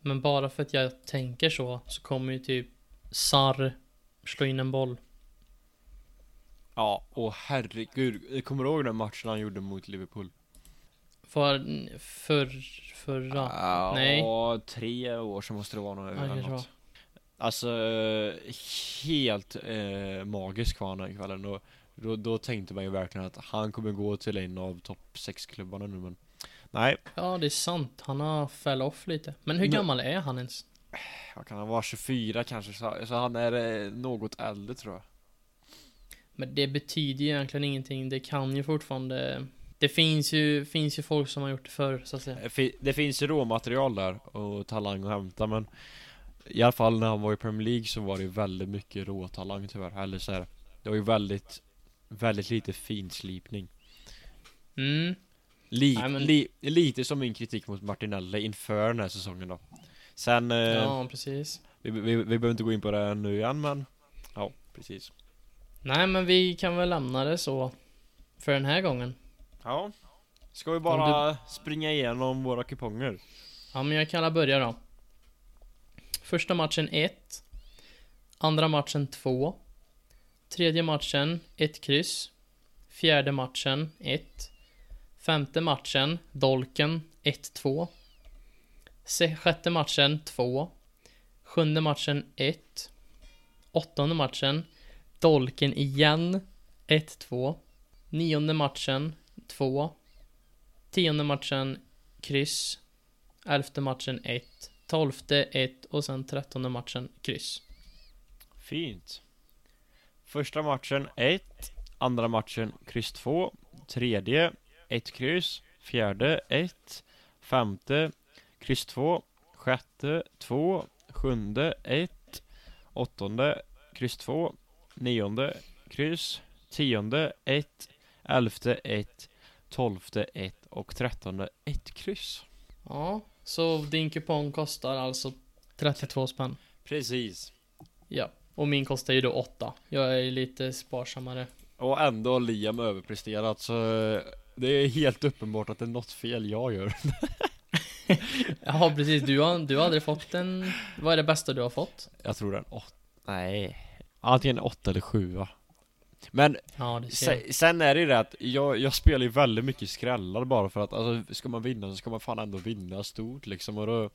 Men bara för att jag tänker så, så kommer ju typ Sar slå in en boll. Ja, och herregud Jag kommer ihåg den matchen han gjorde mot Liverpool? För, för, förra. Ja, Nej. tre år så måste det vara något, Ja, något. Alltså Helt eh, magisk var han den kvällen och då, då tänkte man ju verkligen att han kommer gå till en av topp 6 klubbarna nu men Nej, Ja, det är sant. Han har fell off lite. Men hur gammal är han ens? vad kan han vara? 24 kanske? Så, han är eh, något äldre tror jag Men det betyder ju egentligen ingenting. Det kan ju fortfarande... Det finns ju, finns ju folk som har gjort det förr, så att säga. Det fi- Det finns ju råmaterial där och talang att hämta men I alla fall när han var i Premier League så var det ju väldigt mycket råtalang tyvärr, eller så här, Det var ju väldigt Väldigt lite finslipning Mm. Li- Nej, men- li- Lite som min kritik mot Martinelli inför den här säsongen då Sen, eh, Ja, precis. vi, vi, vi behöver inte gå in på det nu igen men Ja, precis Nej, men vi kan väl lämna det så. För den här gången. Ja Ska vi bara springa igenom våra kuponger? Ja, men jag kan börja då. Första matchen 1. Andra matchen 2. Tredje matchen 1 kryss. Fjärde matchen 1. Femte matchen Dolken 1-2. Sjätte matchen 2. Sjunde matchen 1. Åttonde matchen Dolken igen 1-2. Nionde matchen 2. Tionde matchen kryss. Elfte matchen 1. Tolfte 1 och sen trettonde matchen kryss. Fint. Första matchen 1, andra matchen kryss 2, tredje 1 kryss, fjärde 1, femte kryss 2, sjätte 2, sjunde 1, åttonde kryss 2, nionde kryss, tionde 1, elfte 1, tolfte 1 och trettonde 1 kryss. Ja, så din kupong kostar alltså 32 spänn. Precis. Ja, och min kostar ju då 8. Jag är lite sparsammare. Och ändå har Liam överpresterat så det är helt uppenbart att det är något fel jag gör. Ja, precis. Du har, du har aldrig fått en... Vad är det bästa du har fått? Jag tror den åtta, nej Antingen åtta eller sjua Men Ja, det se, sen är det ju det att jag, jag spelar ju väldigt mycket skrällar bara för att alltså ska man vinna så ska man fan ändå vinna stort liksom och då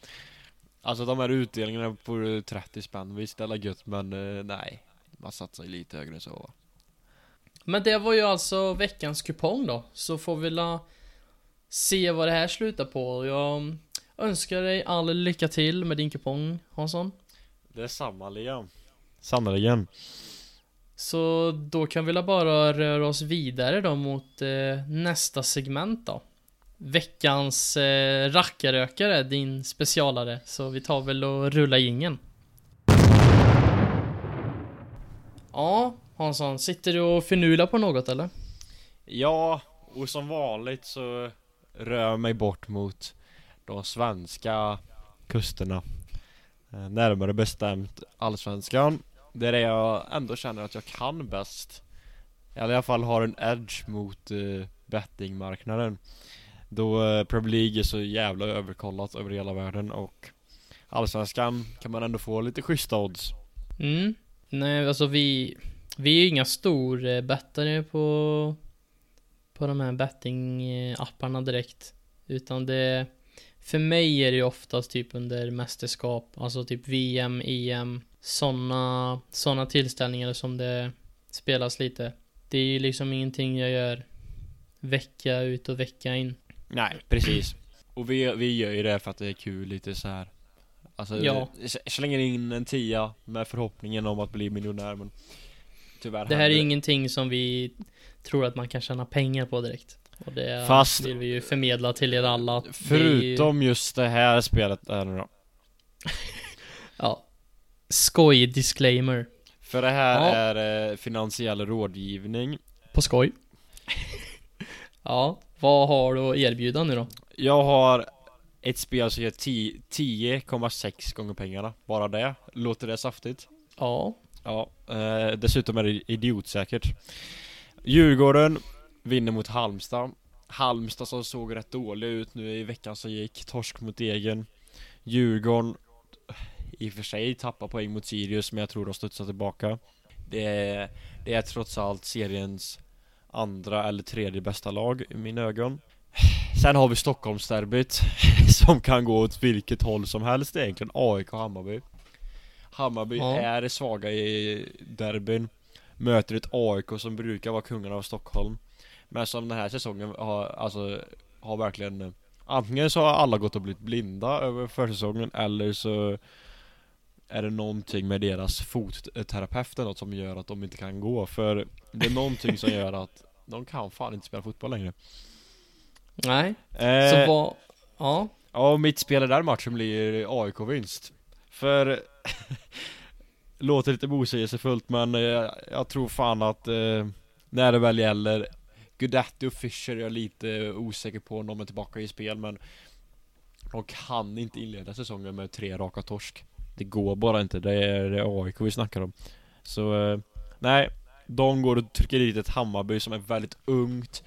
Alltså de här utdelningarna på 30 spänn, visst det är gött men eh, nej Man satsar ju lite högre än så va? Men det var ju alltså veckans kupong då. Så får vi la se vad det här slutar på. Jag önskar dig all lycka till med din kupong, Hansson. Det är samma Liam Sannerligen Så då kan vi la bara röra oss vidare då mot eh, nästa segment då. Veckans eh, rackarökare, din specialare. Så vi tar väl och rullar ingen. Ja, Hansson, sitter du och förnular på något eller? Ja, och som vanligt så rör jag mig bort mot de svenska kusterna. Eh, Närmare bestämt Allsvenskan. Där är jag ändå känner att jag kan bäst. I alla fall har en edge mot eh, bettingmarknaden. Då eh, Premier League är så jävla överkollat över hela världen och Allsvenskan kan man ändå få lite schyssta odds. Mm. Nej, alltså vi... Vi är ju inga storbettare på... På de här bettingapparna direkt. Utan det... För mig är det ju oftast typ under mästerskap, alltså typ VM, EM, såna, såna tillställningar som det spelas lite. Det är ju liksom ingenting jag gör vecka ut och vecka in. Nej, precis Och vi, vi gör ju det för att det är kul lite så här. Alltså, Ja. slänger in en tia med förhoppningen om att bli miljonär men Tyvärr Det här är ingenting som vi tror att man kan tjäna pengar på direkt. Och det Fast- vill vi ju förmedla till er alla. är ju- Förutom just det här spelet är det då. Ja. Skoj disclaimer. För det här Ja. är eh, finansiell rådgivning På skoj. ja. Vad har du att erbjuda nu då? Jag har ett spel som ger 10 10,6 gånger pengarna Bara det, låter det saftigt? Ja. Ja, eh, dessutom är det idiotsäkert. Djurgården vinner mot Halmstad. Halmstad som såg rätt dåliga ut nu i veckan som gick. Torsk mot Egen Djurgården eh, I och för sig tappar poäng mot Sirius men jag tror de studsar tillbaka. Det är, det är trots allt seriens andra eller tredje bästa lag i mina ögon. Sen har vi Stockholmsderbyt Som kan gå åt vilket håll som helst egentligen. AIK och Hammarby. Hammarby Ja. är svaga i derbyn Möter ett AIK som brukar vara kungarna av Stockholm Men som den här säsongen har, alltså Har verkligen Antingen så har alla gått och blivit blinda över försäsongen eller så Är det någonting med deras fotterapeut något som gör att de inte kan gå för Det är någonting som gör att De kan fan inte spela fotboll längre Nej. eh, Så vad... Ja. Ja, mitt spel i den matchen blir AIK-vinst För Låter lite motsägelsefullt men eh, jag tror fan att eh, När det väl gäller Gudetti och Fischer är jag lite osäker på om de är tillbaka i spel men De kan inte inleda säsongen med tre raka torsk. Det går bara inte, det är, det är AIK vi snackar om. Så eh, Nej. De går och trycker dit ett Hammarby som är väldigt ungt.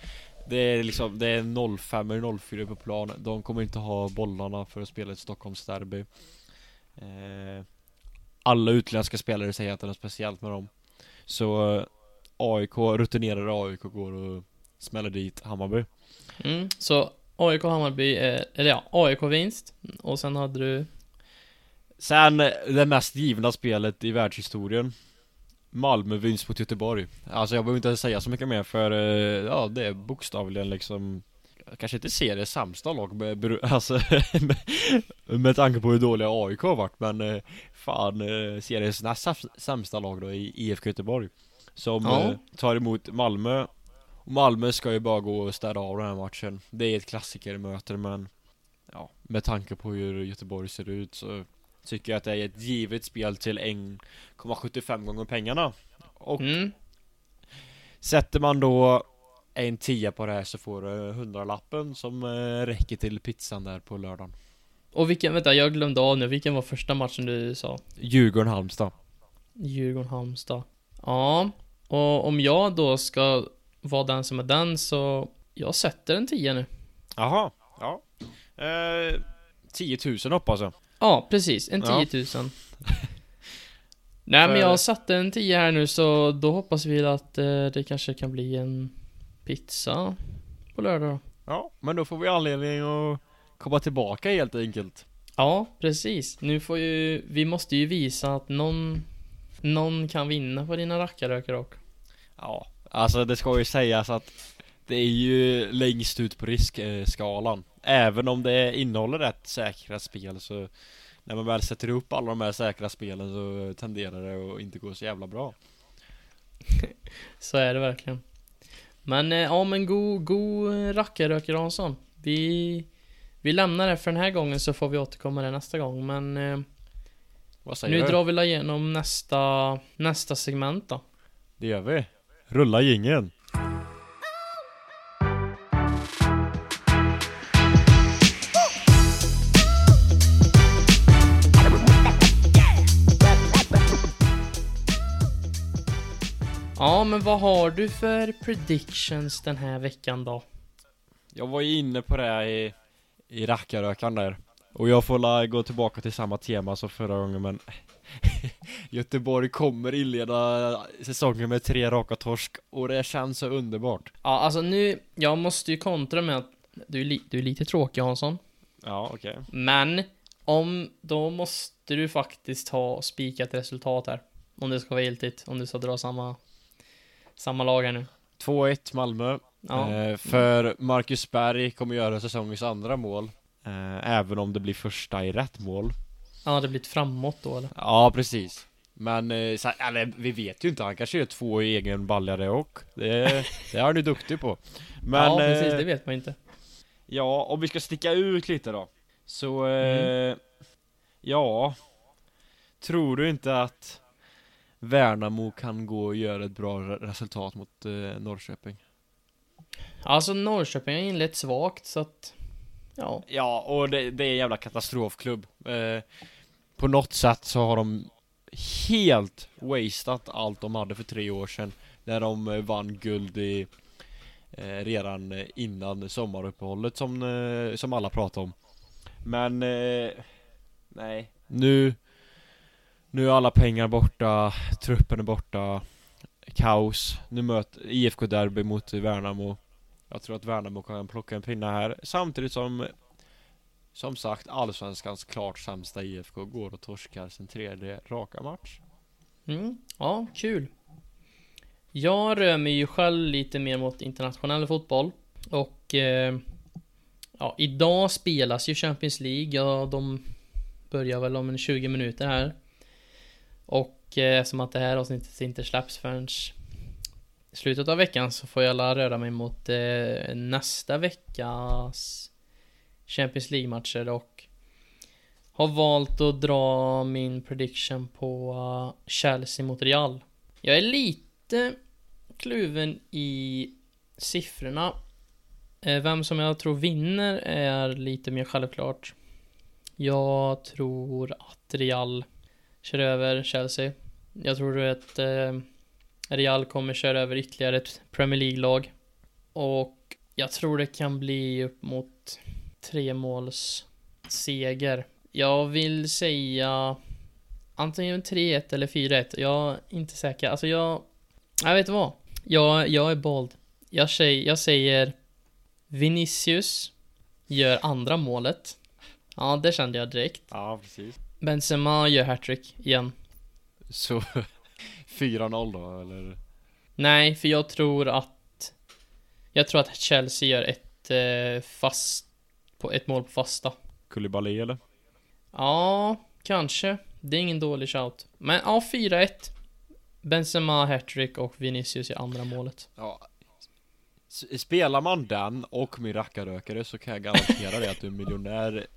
Det är liksom, det är 05 eller 04 på plan. De kommer inte ha bollarna för att spela ett Stockholmsderby eh, alla utländska spelare säger att det är något speciellt med dem Så eh, AIK, rutinerade AIK går och smäller dit Hammarby. Mm. Så AIK Hammarby, är, eller ja, AIK vinst. Och sen hade du... Sen det mest givna spelet i världshistorien Malmö vinst mot Göteborg Alltså jag behöver inte säga så mycket mer för eh, Ja det är bokstavligen liksom Kanske inte seriens sämsta lag med, alltså, med, med tanke på hur dåliga AIK har varit men eh, Fan eh, seriens näst sämsta lag då i IFK Göteborg Som ja. tar emot Malmö och Malmö ska ju bara gå och städa av den här matchen Det är ett klassikermöte men Ja, med tanke på hur Göteborg ser ut så Tycker jag att det är ett givet spel till 1,75 gånger pengarna Och mm. Sätter man då en tia på det här så får du hundralappen som eh, räcker till pizzan där på lördagen Och vilken, vänta jag glömde av nu, vilken var första matchen du sa? Djurgården-Halmstad Djurgården-Halmstad Ja, och om jag då ska vara den som är den så jag sätter en tia nu Jaha, ja eh, 10 000 hoppas jag Ja, precis. En 10 000. Ja. Nej, men jag satte en 10 här nu, så då hoppas vi att eh, det kanske kan bli en pizza på lördag då. Ja, men då får vi anledning att komma tillbaka helt enkelt. Ja, precis. Nu får ju, vi måste ju visa att någon, någon kan vinna på dina rackarrökar också. Ja, alltså det ska ju sägas att det är ju längst ut på riskskalan. Även om det innehåller rätt säkra spel så När man väl sätter upp alla de här säkra spelen så tenderar det att inte gå så jävla bra Så är det verkligen Men eh, ja men god, god rackarröker Hansson. Vi Vi lämnar det för den här gången så får vi återkomma det nästa gång. Men eh, Vad Nu du? drar vi igenom nästa Nästa segment då. Det gör vi. Rulla gingen men vad har du för predictions den här veckan då? Jag var ju inne på det i, i rackarökan där Och jag får la gå tillbaka till samma tema som förra gången men Göteborg kommer inleda säsongen med tre raka torsk och det känns så underbart Ja, alltså nu, jag måste ju kontra med att du är, li, du är lite tråkig Hansson Ja, okej okay. Men om, då måste du faktiskt ha spikat resultat här Om det ska vara giltigt, om du ska dra samma samma lag här nu. 2-1 Malmö. Ja. Eh, för Marcus Berg kommer göra säsongens andra mål. Eh, även om det blir första i rätt mål. Ja, det blir ett framåt då eller? Ja, precis. Men, eh, så, eller vi vet ju inte, han kanske gör två i egen balja det och. Det, det är han ju duktig på. Men, ja, precis, det vet man inte. Ja, om vi ska sticka ut lite då. Så, mm. ja. Tror du inte att Värnamo kan gå och göra ett bra resultat mot eh, Norrköping. Alltså Norrköping har inlett svagt så att Ja. Ja och det, det är en jävla katastrofklubb. Eh, På något sätt så har de Helt wastat allt de hade för tre år sedan När de eh, vann guld i eh, Redan innan sommaruppehållet som, eh, som alla pratar om. Men eh, Nej. Nu nu är alla pengar borta, truppen är borta Kaos. Nu möter IFK Derby mot Värnamo. Jag tror att Värnamo kan plocka en pinna här. Samtidigt som Som sagt Allsvenskans klart sämsta IFK går och torskar sin tredje raka match. Mm, ja, kul. Jag rör mig ju själv lite mer mot internationell fotboll Och eh, Ja, idag spelas ju Champions League. Ja, de Börjar väl om en 20 minuter här och eh, att det här avsnittet inte släpps förrän slutet av veckan så får jag alla röra mig mot eh, nästa veckas Champions League-matcher och har valt att dra min prediction på uh, Chelsea mot Real. Jag är lite kluven i siffrorna. Eh, vem som jag tror vinner är lite mer självklart. Jag tror att Real kör över Chelsea. Jag tror att eh, Real kommer köra över ytterligare ett Premier League-lag. Och jag tror det kan bli upp mot tre måls seger. Jag vill säga antingen 3-1 eller 4-1. Jag är inte säker. Alltså jag... Jag vet vad. Jag, jag är bold. Jag säger, jag säger Vinicius gör andra målet. Ja, det kände jag direkt. Ja, precis. Benzema gör hattrick igen. Så 4-0 då, eller? Nej, för jag tror att Jag tror att Chelsea gör ett eh, fast på ett mål på fasta. Koulibaly eller? Ja, kanske. Det är ingen dålig shout. Men ja, 4-1. Benzema hattrick och Vinicius i andra målet. Ja. Spelar man den och min rackarrökare så kan jag garantera dig att du är miljonär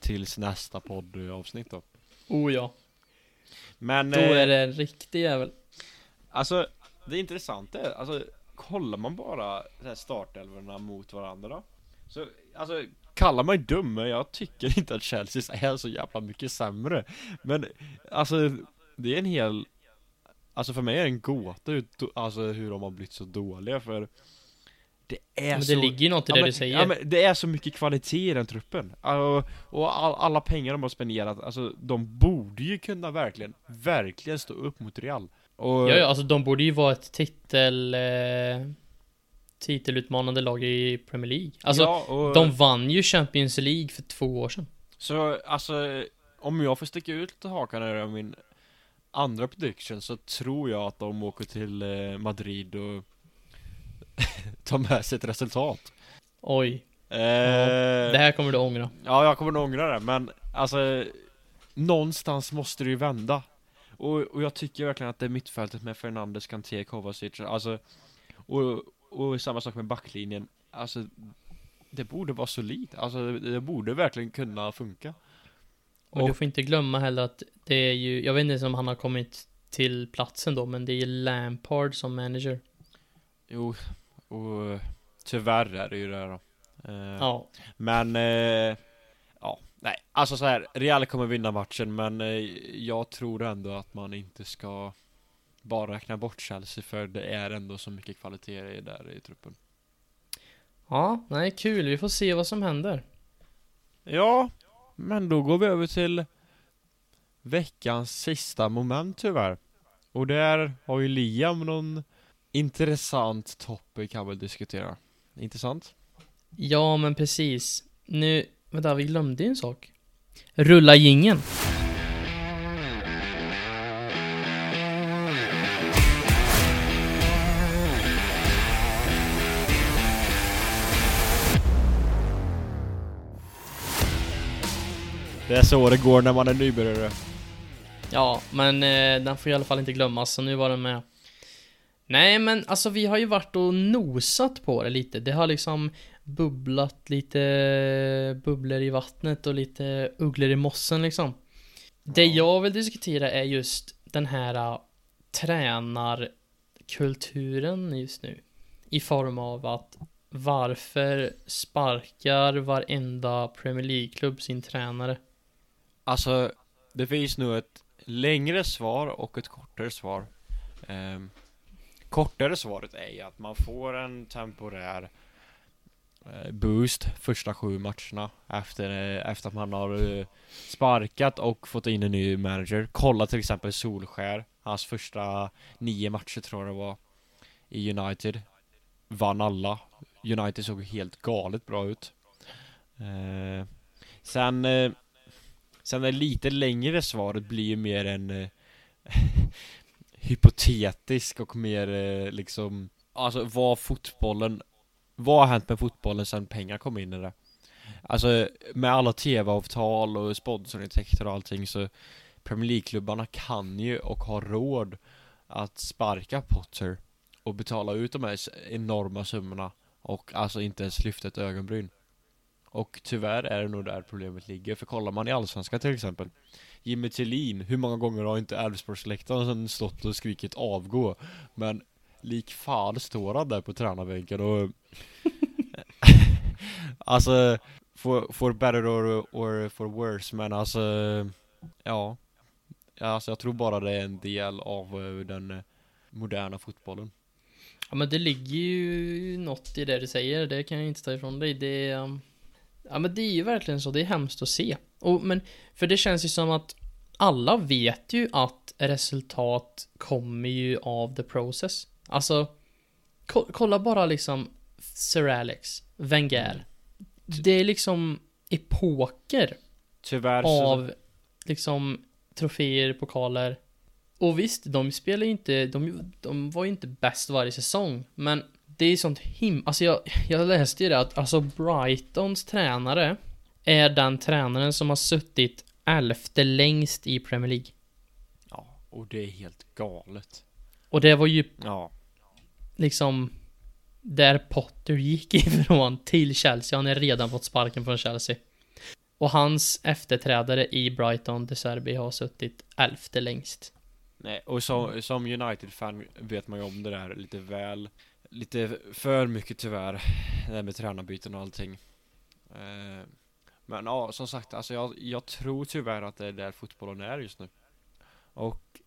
tills nästa poddavsnitt då. Oh ja, Men då eh, är det en riktig jävel. Alltså, det intressanta är, alltså kollar man bara startelvorna mot varandra Så, alltså kallar mig dum, men jag tycker inte att Chelsea är så jävla mycket sämre Men, alltså, det är en hel Alltså för mig är det en gåta alltså hur de har blivit så dåliga för Det är Men så det ligger ju något i det ja, men, du säger. Ja, men det är så mycket kvalitet i den truppen. Och, och all, alla pengar de har spenderat, alltså de borde ju kunna verkligen, verkligen stå upp mot Real. Och, Ja, ja, alltså de borde ju vara ett titel... Eh, titelutmanande lag i Premier League. Alltså, ja, och, de vann ju Champions League för två år sedan. Så alltså, om jag får sticka ut hakan här min andra prediction så tror jag att de åker till eh, Madrid och tar med sig ett resultat. Oj, Eh, det här kommer du ångra. Ja, jag kommer nog ångra det, men alltså Någonstans måste det ju vända Och, och jag tycker verkligen att det är mittfältet med Fernandes, Kanté, Kovacic, alltså och, och samma sak med backlinjen Alltså Det borde vara solid, alltså det, det borde verkligen kunna funka Men Och- du får inte glömma heller att det är ju, jag vet inte om han har kommit till platsen då, men det är ju Lampard som manager. Jo, och tyvärr är det ju det då Eh, Ja, Men, eh, ja, nej, alltså så här, Real kommer vinna matchen men eh, jag tror ändå att man inte ska bara räkna bort Chelsea för det är ändå så mycket kvalitet där i truppen. ja, nej, kul. Vi får se vad som händer. Ja, men då går vi över till veckans sista moment tyvärr. Och där har ju Liam någon intressant topic han vill diskutera. Intressant? Ja, men precis. Nu, vänta, vi glömde ju en sak. Rulla gingen. Det är så det går när man är nybörjare. Ja, men eh, den får i alla fall inte glömmas, så nu var den med. Nej, men alltså vi har ju varit och nosat på det lite. Det har liksom bubblat lite bubblor i vattnet och lite ugglor i mossen liksom. Det Ja. jag vill diskutera är just den här uh, tränarkulturen just nu. I form av att varför sparkar varenda Premier League-klubb sin tränare? Alltså, det finns nog ett längre svar och ett kortare svar. Ehm, kortare svaret är ju att man får en temporär eh, boost första sju matcherna efter, eh, efter att man har eh, sparkat och fått in en ny manager. Kolla till exempel Solskär, hans första nio matcher tror jag det var i United. Vann alla. United såg helt galet bra ut. Sen Sen det lite längre svaret blir ju mer en hypotetisk och mer eh, liksom Alltså vad fotbollen Vad har hänt med fotbollen sen pengar kom in i det? Alltså med alla tv-avtal och sponsorintäkter och allting så Premier League-klubbarna kan ju och har råd att sparka Potter och betala ut de här enorma summorna och alltså inte ens lyfta ett ögonbryn. Och tyvärr är det nog där problemet ligger, för kollar man i Allsvenskan till exempel Jimmy Tillin, hur många gånger har inte Elfsborgsläktaren stått och skrikit avgå? Men lik fan står han där på tränarbänken och Alltså for, for better or, or for worse men alltså Ja Alltså jag tror bara det är en del av eh, den moderna fotbollen Ja men det ligger ju något i det du säger, det kan jag inte ta ifrån dig. Det är, um, Ja men det är ju verkligen så, det är hemskt att se. Och, men, för det känns ju som att alla vet ju att resultat kommer ju av the process. Alltså, ko kolla bara liksom Sir Alex, Wenger. Det är liksom epoker Tyvärr så... av liksom troféer, pokaler. Och visst, de spelar ju inte, de, de var ju inte bäst varje säsong, men det är sånt him... Alltså jag, jag läste ju det att alltså Brightons tränare är den tränaren som har suttit elfte längst i Premier League. Ja, och det är helt galet. Och det var ju Ja. liksom där Potter gick ifrån till Chelsea. Han har redan fått sparken från Chelsea. Och hans efterträdare i Brighton, De Serbi, har suttit elfte längst. Nej, och som, som United-fan vet man ju om det där lite väl Lite för mycket tyvärr Det där med tränarbyten och allting. Eh, Men ja, som sagt, alltså jag, jag tror tyvärr att det är där fotbollen är just nu. Och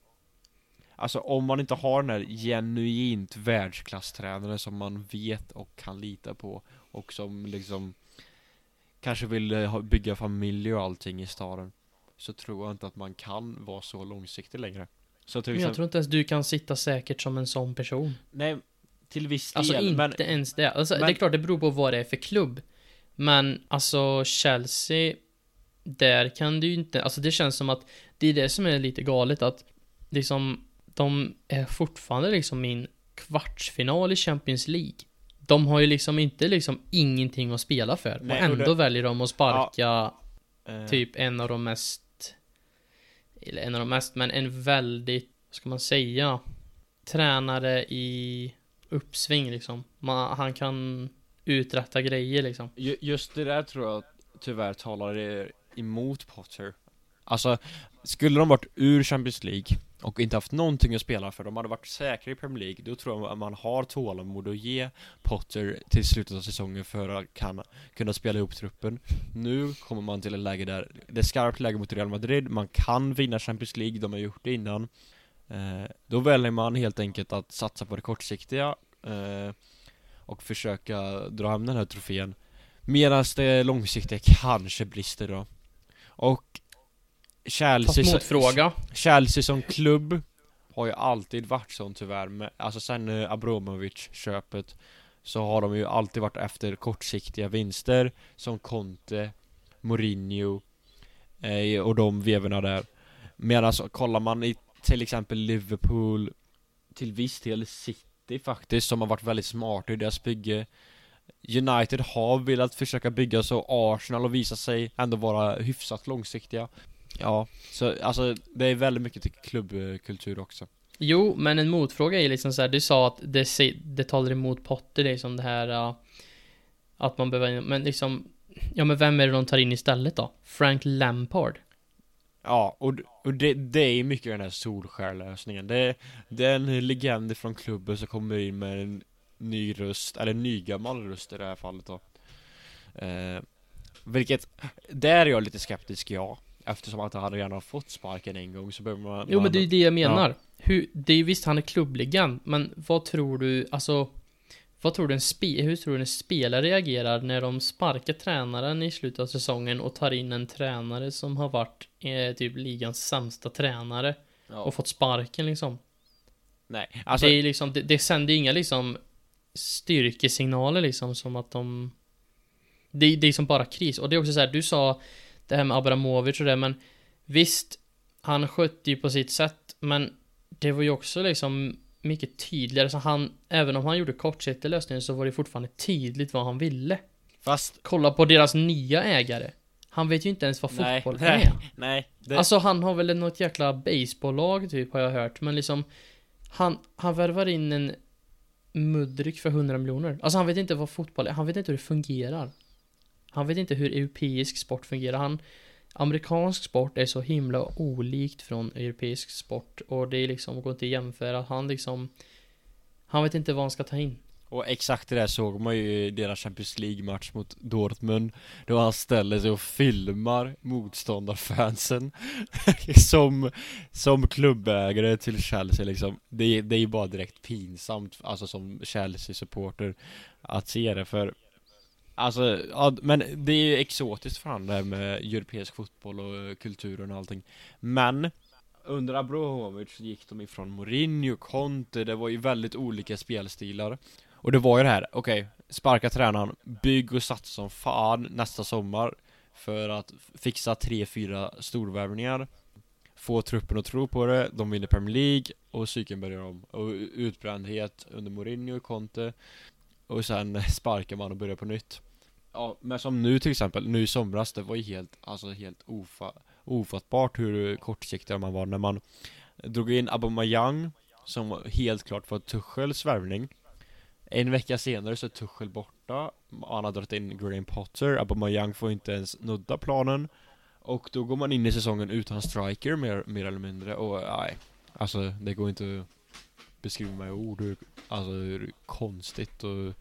Alltså om man inte har den här genuint världsklasstränaren som man vet och kan lita på Och som liksom Kanske vill eh, bygga familj och allting i staden Så tror jag inte att man kan vara så långsiktig längre. Så till Men jag tror inte ens du kan sitta säkert som en sån person. nej, till viss del, Alltså inte men ens det. Alltså, det är men- klart det beror på vad det är för klubb. Men alltså Chelsea, där kan du ju inte, alltså det känns som att det är det som är lite galet att liksom de är fortfarande liksom i en kvartsfinal i Champions League. De har ju liksom inte liksom ingenting att spela för Nej, och och ändå det- väljer de att sparka eh, typ en av de mest eller en av de mest, men en väldigt, vad ska man säga, tränare i uppsving liksom. Man, han kan uträtta grejer liksom. Just det där tror jag tyvärr talar emot Potter Alltså, skulle de varit ur Champions League och inte haft någonting att spela för, de hade varit säkra i Premier League, då tror jag att man har tålamod att ge Potter till slutet av säsongen för att kan, kunna spela ihop truppen. Nu kommer man till ett läge där det är skarpt läge mot Real Madrid, man kan vinna Champions League, de har gjort det innan. Eh, då väljer man helt enkelt att satsa på det kortsiktiga eh, och försöka dra hem den här trofén. Medan det långsiktiga kanske brister då. Och Chelsea, motfråga. Chelsea som klubb har ju alltid varit sån tyvärr med, alltså sen eh, Abramovic-köpet så har de ju alltid varit efter kortsiktiga vinster som Conte, Mourinho eh, och de vevorna där. Medan alltså, kollar man i till exempel Liverpool till viss del City faktiskt som har varit väldigt smarta i deras bygge United har velat försöka bygga så Arsenal och visa sig ändå vara hyfsat långsiktiga Ja, så alltså det är väldigt mycket till klubbkultur också Jo, men en motfråga är liksom så här, du sa att det, det talar emot Potter liksom det här uh, att man behöver, men liksom Ja men vem är det de tar in istället då? Frank Lampard? Ja, och, och det, det är mycket den här solskärlösningen det, det är en legend från klubben som kommer in med en ny röst, eller en nygammal röst i det här fallet då eh, Vilket, där är jag lite skeptisk ja Eftersom att han redan har fått sparken en gång så behöver man Jo men det är ju det jag menar. Ja. Hur, det är ju visst han är klubblegend, men vad tror du, alltså vad tror du en spe, hur tror du en spelare reagerar när de sparkar tränaren i slutet av säsongen och tar in en tränare som har varit eh, typ ligans sämsta tränare ja. och fått sparken liksom? Nej, alltså det är liksom, det, det sänder inga liksom styrkesignaler liksom som att de det, det är som bara kris och det är också så här, du sa det här med Abramovic och det men visst han skötte ju på sitt sätt men det var ju också liksom mycket tydligare. Så han även om han gjorde kortsiktiga lösningar så var det fortfarande tydligt vad han ville. Fast kolla på deras nya ägare. Han vet ju inte ens vad Nej, fotboll nej, är. nej det, Alltså han har väl något jäkla baseballlag typ har jag hört. Men liksom Han, han värvar in en Mudryk för 100 miljoner. Alltså han vet inte vad fotboll är, han vet inte hur det fungerar. Han vet inte hur europeisk sport fungerar. Han Amerikansk sport är så himla olikt från europeisk sport och det är liksom, går inte att jämföra. Han liksom Han vet inte vad han ska ta in. Och exakt det där såg man ju i deras Champions League-match mot Dortmund. Då han ställer sig och filmar motståndarfansen Som, som klubbägare till Chelsea liksom. Det, det är ju bara direkt pinsamt, alltså som Chelsea-supporter Att se det för Alltså, ja, men det är ju exotiskt för han det här med europeisk fotboll och eh, kulturen och allting. Men under Abramovic gick de ifrån Mourinho, Conte, det var ju väldigt olika spelstilar. Och det var ju det här, okej, sparka tränaren, bygg och satsa som fan nästa sommar för att fixa tre, fyra storvärvningar. Få truppen att tro på det, de vinner Premier League och cykeln börjar om. Och utbrändhet under Mourinho och Conte och sen sparkar man och börjar på nytt. Ja, men som nu till exempel, nu i somras, det var ju helt, alltså helt ofa ofattbart hur kortsiktig man var när man drog in Aubameyang som var helt klart var Tuchels värvning. En vecka senare så är Tuchel borta Han har dragit in Graham Potter. Aubameyang får inte ens nudda planen. Och då går man in i säsongen utan striker mer, mer eller mindre. Och nej Alltså det går inte att beskriva med ord hur, Alltså hur konstigt och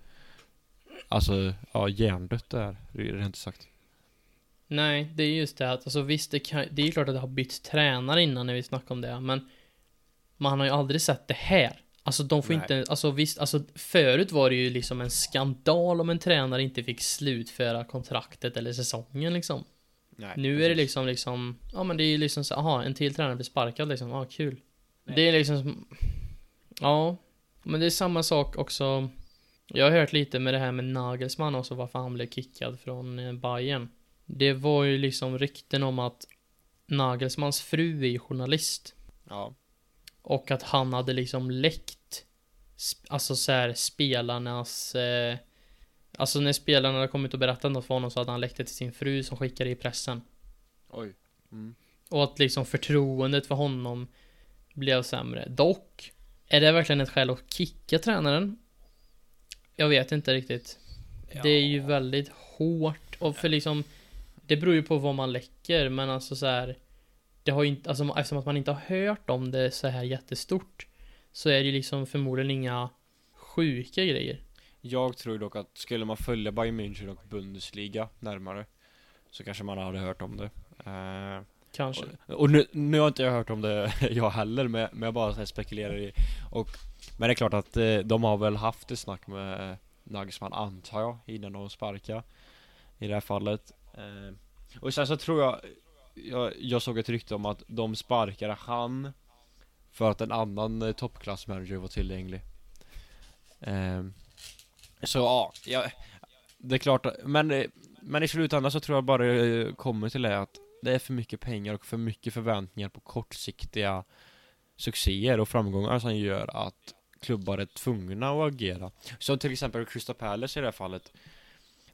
Alltså, ja hjärndött det är, rent sagt Nej, det är just det att, alltså visst, det, kan, det är ju klart att det har bytt tränare innan när vi snackar om det, men man har ju aldrig sett det här. Alltså de får Nej. inte, alltså visst, alltså förut var det ju liksom en skandal om en tränare inte fick slutföra kontraktet eller säsongen liksom. Nej, Nu är det precis. liksom, liksom, ja men det är ju liksom så, aha, en till tränare blir sparkad liksom, ja kul. Det är liksom, som- ja, men det är samma sak också. Jag har hört lite med det här med Nagelsmann också, varför han blev kickad från eh, Bayern. Det var ju liksom rykten om att Nagelsmans fru är journalist. Ja, Och att han hade liksom läckt Alltså så här spelarnas eh, Alltså när spelarna hade kommit och berättat något för honom så hade han läckt det till sin fru som skickade i pressen oj mm. Och att liksom förtroendet för honom Blev sämre Dock Är det verkligen ett skäl att kicka tränaren? Jag vet inte riktigt Det är ju väldigt hårt och för liksom Det beror ju på vad man läcker men alltså så här. Det har ju inte, alltså eftersom att man inte har hört om det så här jättestort Så är det ju liksom förmodligen inga sjuka grejer Jag tror dock att skulle man följa Bayern München och Bundesliga närmare Så kanske man hade hört om det Eh, Kanske. Och, och nu, nu har inte jag hört om det jag heller men, men jag bara så här spekulerar i och Men det är klart att eh, de har väl haft ett snack med Nagelsmann antar jag innan de sparkar I det här fallet. Eh, Och sen så tror jag jag, jag såg ett rykte om att de sparkade han För att en annan eh, toppklassmanager var tillgänglig. Eh, så ja, jag, Det är klart men, eh, men i slutändan så tror jag bara det kommer till det att det är för mycket pengar och för mycket förväntningar på kortsiktiga succéer och framgångar som gör att klubbar är tvungna att agera. Som till exempel Crystal Palace i det här fallet.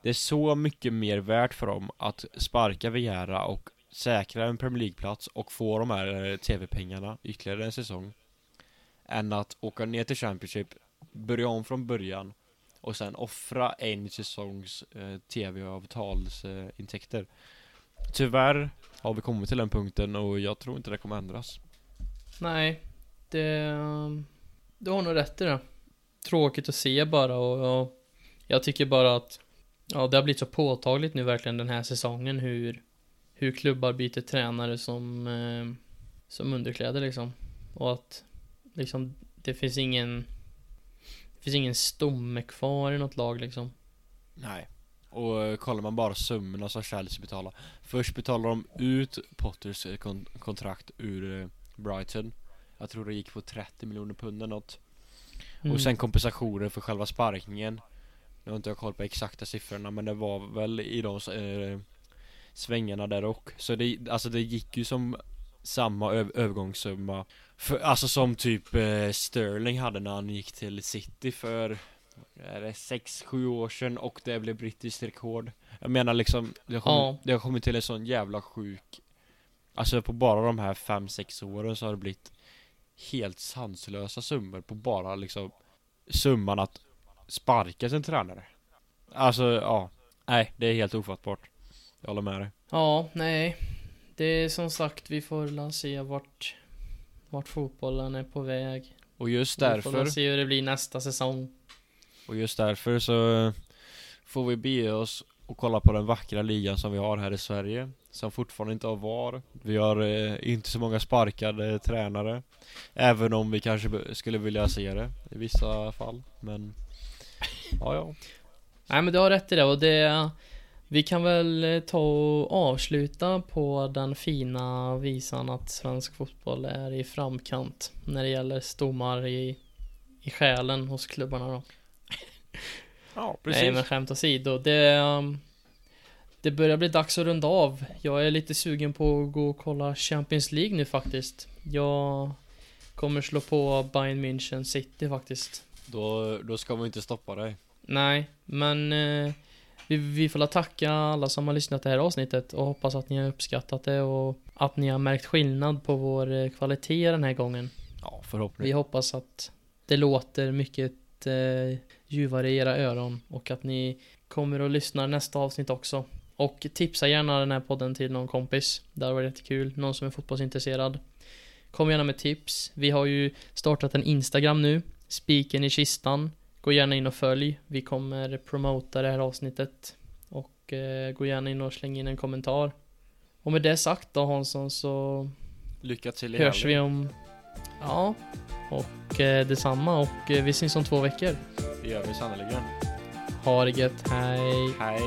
Det är så mycket mer värt för dem att sparka Viera och säkra en Premier League-plats och få de här eh, TV-pengarna ytterligare en säsong. Än att åka ner till Championship, börja om från början och sen offra en säsongs eh, TV-avtalsintäkter. Tyvärr. Har vi kommit till den punkten och jag tror inte det kommer ändras. Nej. Det Du har nog rätt i det. Tråkigt att se bara och, och Jag tycker bara att Ja det har blivit så påtagligt nu verkligen den här säsongen hur Hur klubbar byter tränare som eh, Som underkläder liksom. Och att Liksom Det finns ingen Det finns ingen stomme kvar i något lag liksom. Nej. Och eh, kollar man bara summorna som Chelsea betalar. Först betalar de ut Potters eh, kon- kontrakt ur eh, Brighton. Jag tror det gick på 30 miljoner pund eller något. Mm. Och sen kompensationer för själva sparkningen. Nu har inte jag koll på exakta siffrorna men det var väl i de eh, svängarna där och. Så det, alltså det gick ju som samma öv- övergångssumma. För, alltså som typ eh, Sterling hade när han gick till City för är det 6-7 år sedan och det blev brittiskt rekord. Jag menar liksom, det har kommit, Ja. det har kommit till en sån jävla sjuk Alltså på bara de här 5-6 åren så har det blivit helt sanslösa summor på bara liksom summan att sparka sin tränare. Alltså ja, nej det är helt ofattbart. Jag håller med dig. Ja, nej. Det är som sagt, vi får väl se vart, vart fotbollen är på väg. Och just Vi får därför, se hur det blir nästa säsong. Och just därför så får vi bege oss och kolla på den vackra ligan som vi har här i Sverige. Som fortfarande inte har VAR. Vi har eh, inte så många sparkade tränare. Även om vi kanske skulle vilja se det i vissa fall. Men, ja ja. Nej men du har rätt i det och det Vi kan väl eh, ta och avsluta på den fina visan att svensk fotboll är i framkant när det gäller stommar i, i själen hos klubbarna då. Ja, precis. Nej men skämt åsido, det... Um, det börjar bli dags att runda av. Jag är lite sugen på att gå och kolla Champions League nu faktiskt. Jag kommer slå på Bayern München City faktiskt. Då, då ska man inte stoppa dig. Nej, men eh, vi, vi får tacka alla som har lyssnat det här avsnittet och hoppas att ni har uppskattat det och att ni har märkt skillnad på vår eh, kvalitet den här gången. Ja, Vi förhoppningsvis. hoppas att det låter mycket eh, ljuvare i era öron och att ni kommer att lyssna nästa avsnitt också. Och tipsa gärna den här podden till någon kompis. Det hade varit jättekul. Någon som är fotbollsintresserad. Kom gärna med tips. Vi har ju startat en Instagram nu. Spiken i kistan. Gå gärna in och följ. Vi kommer promota det här avsnittet. Och eh, gå gärna in och släng in en kommentar. Och med det sagt då Hansson så Lycka till i hörs vi om... Ja, och eh, detsamma och eh, vi syns om två veckor. Det gör vi sannerligen. Ha det gött, hej! Hej.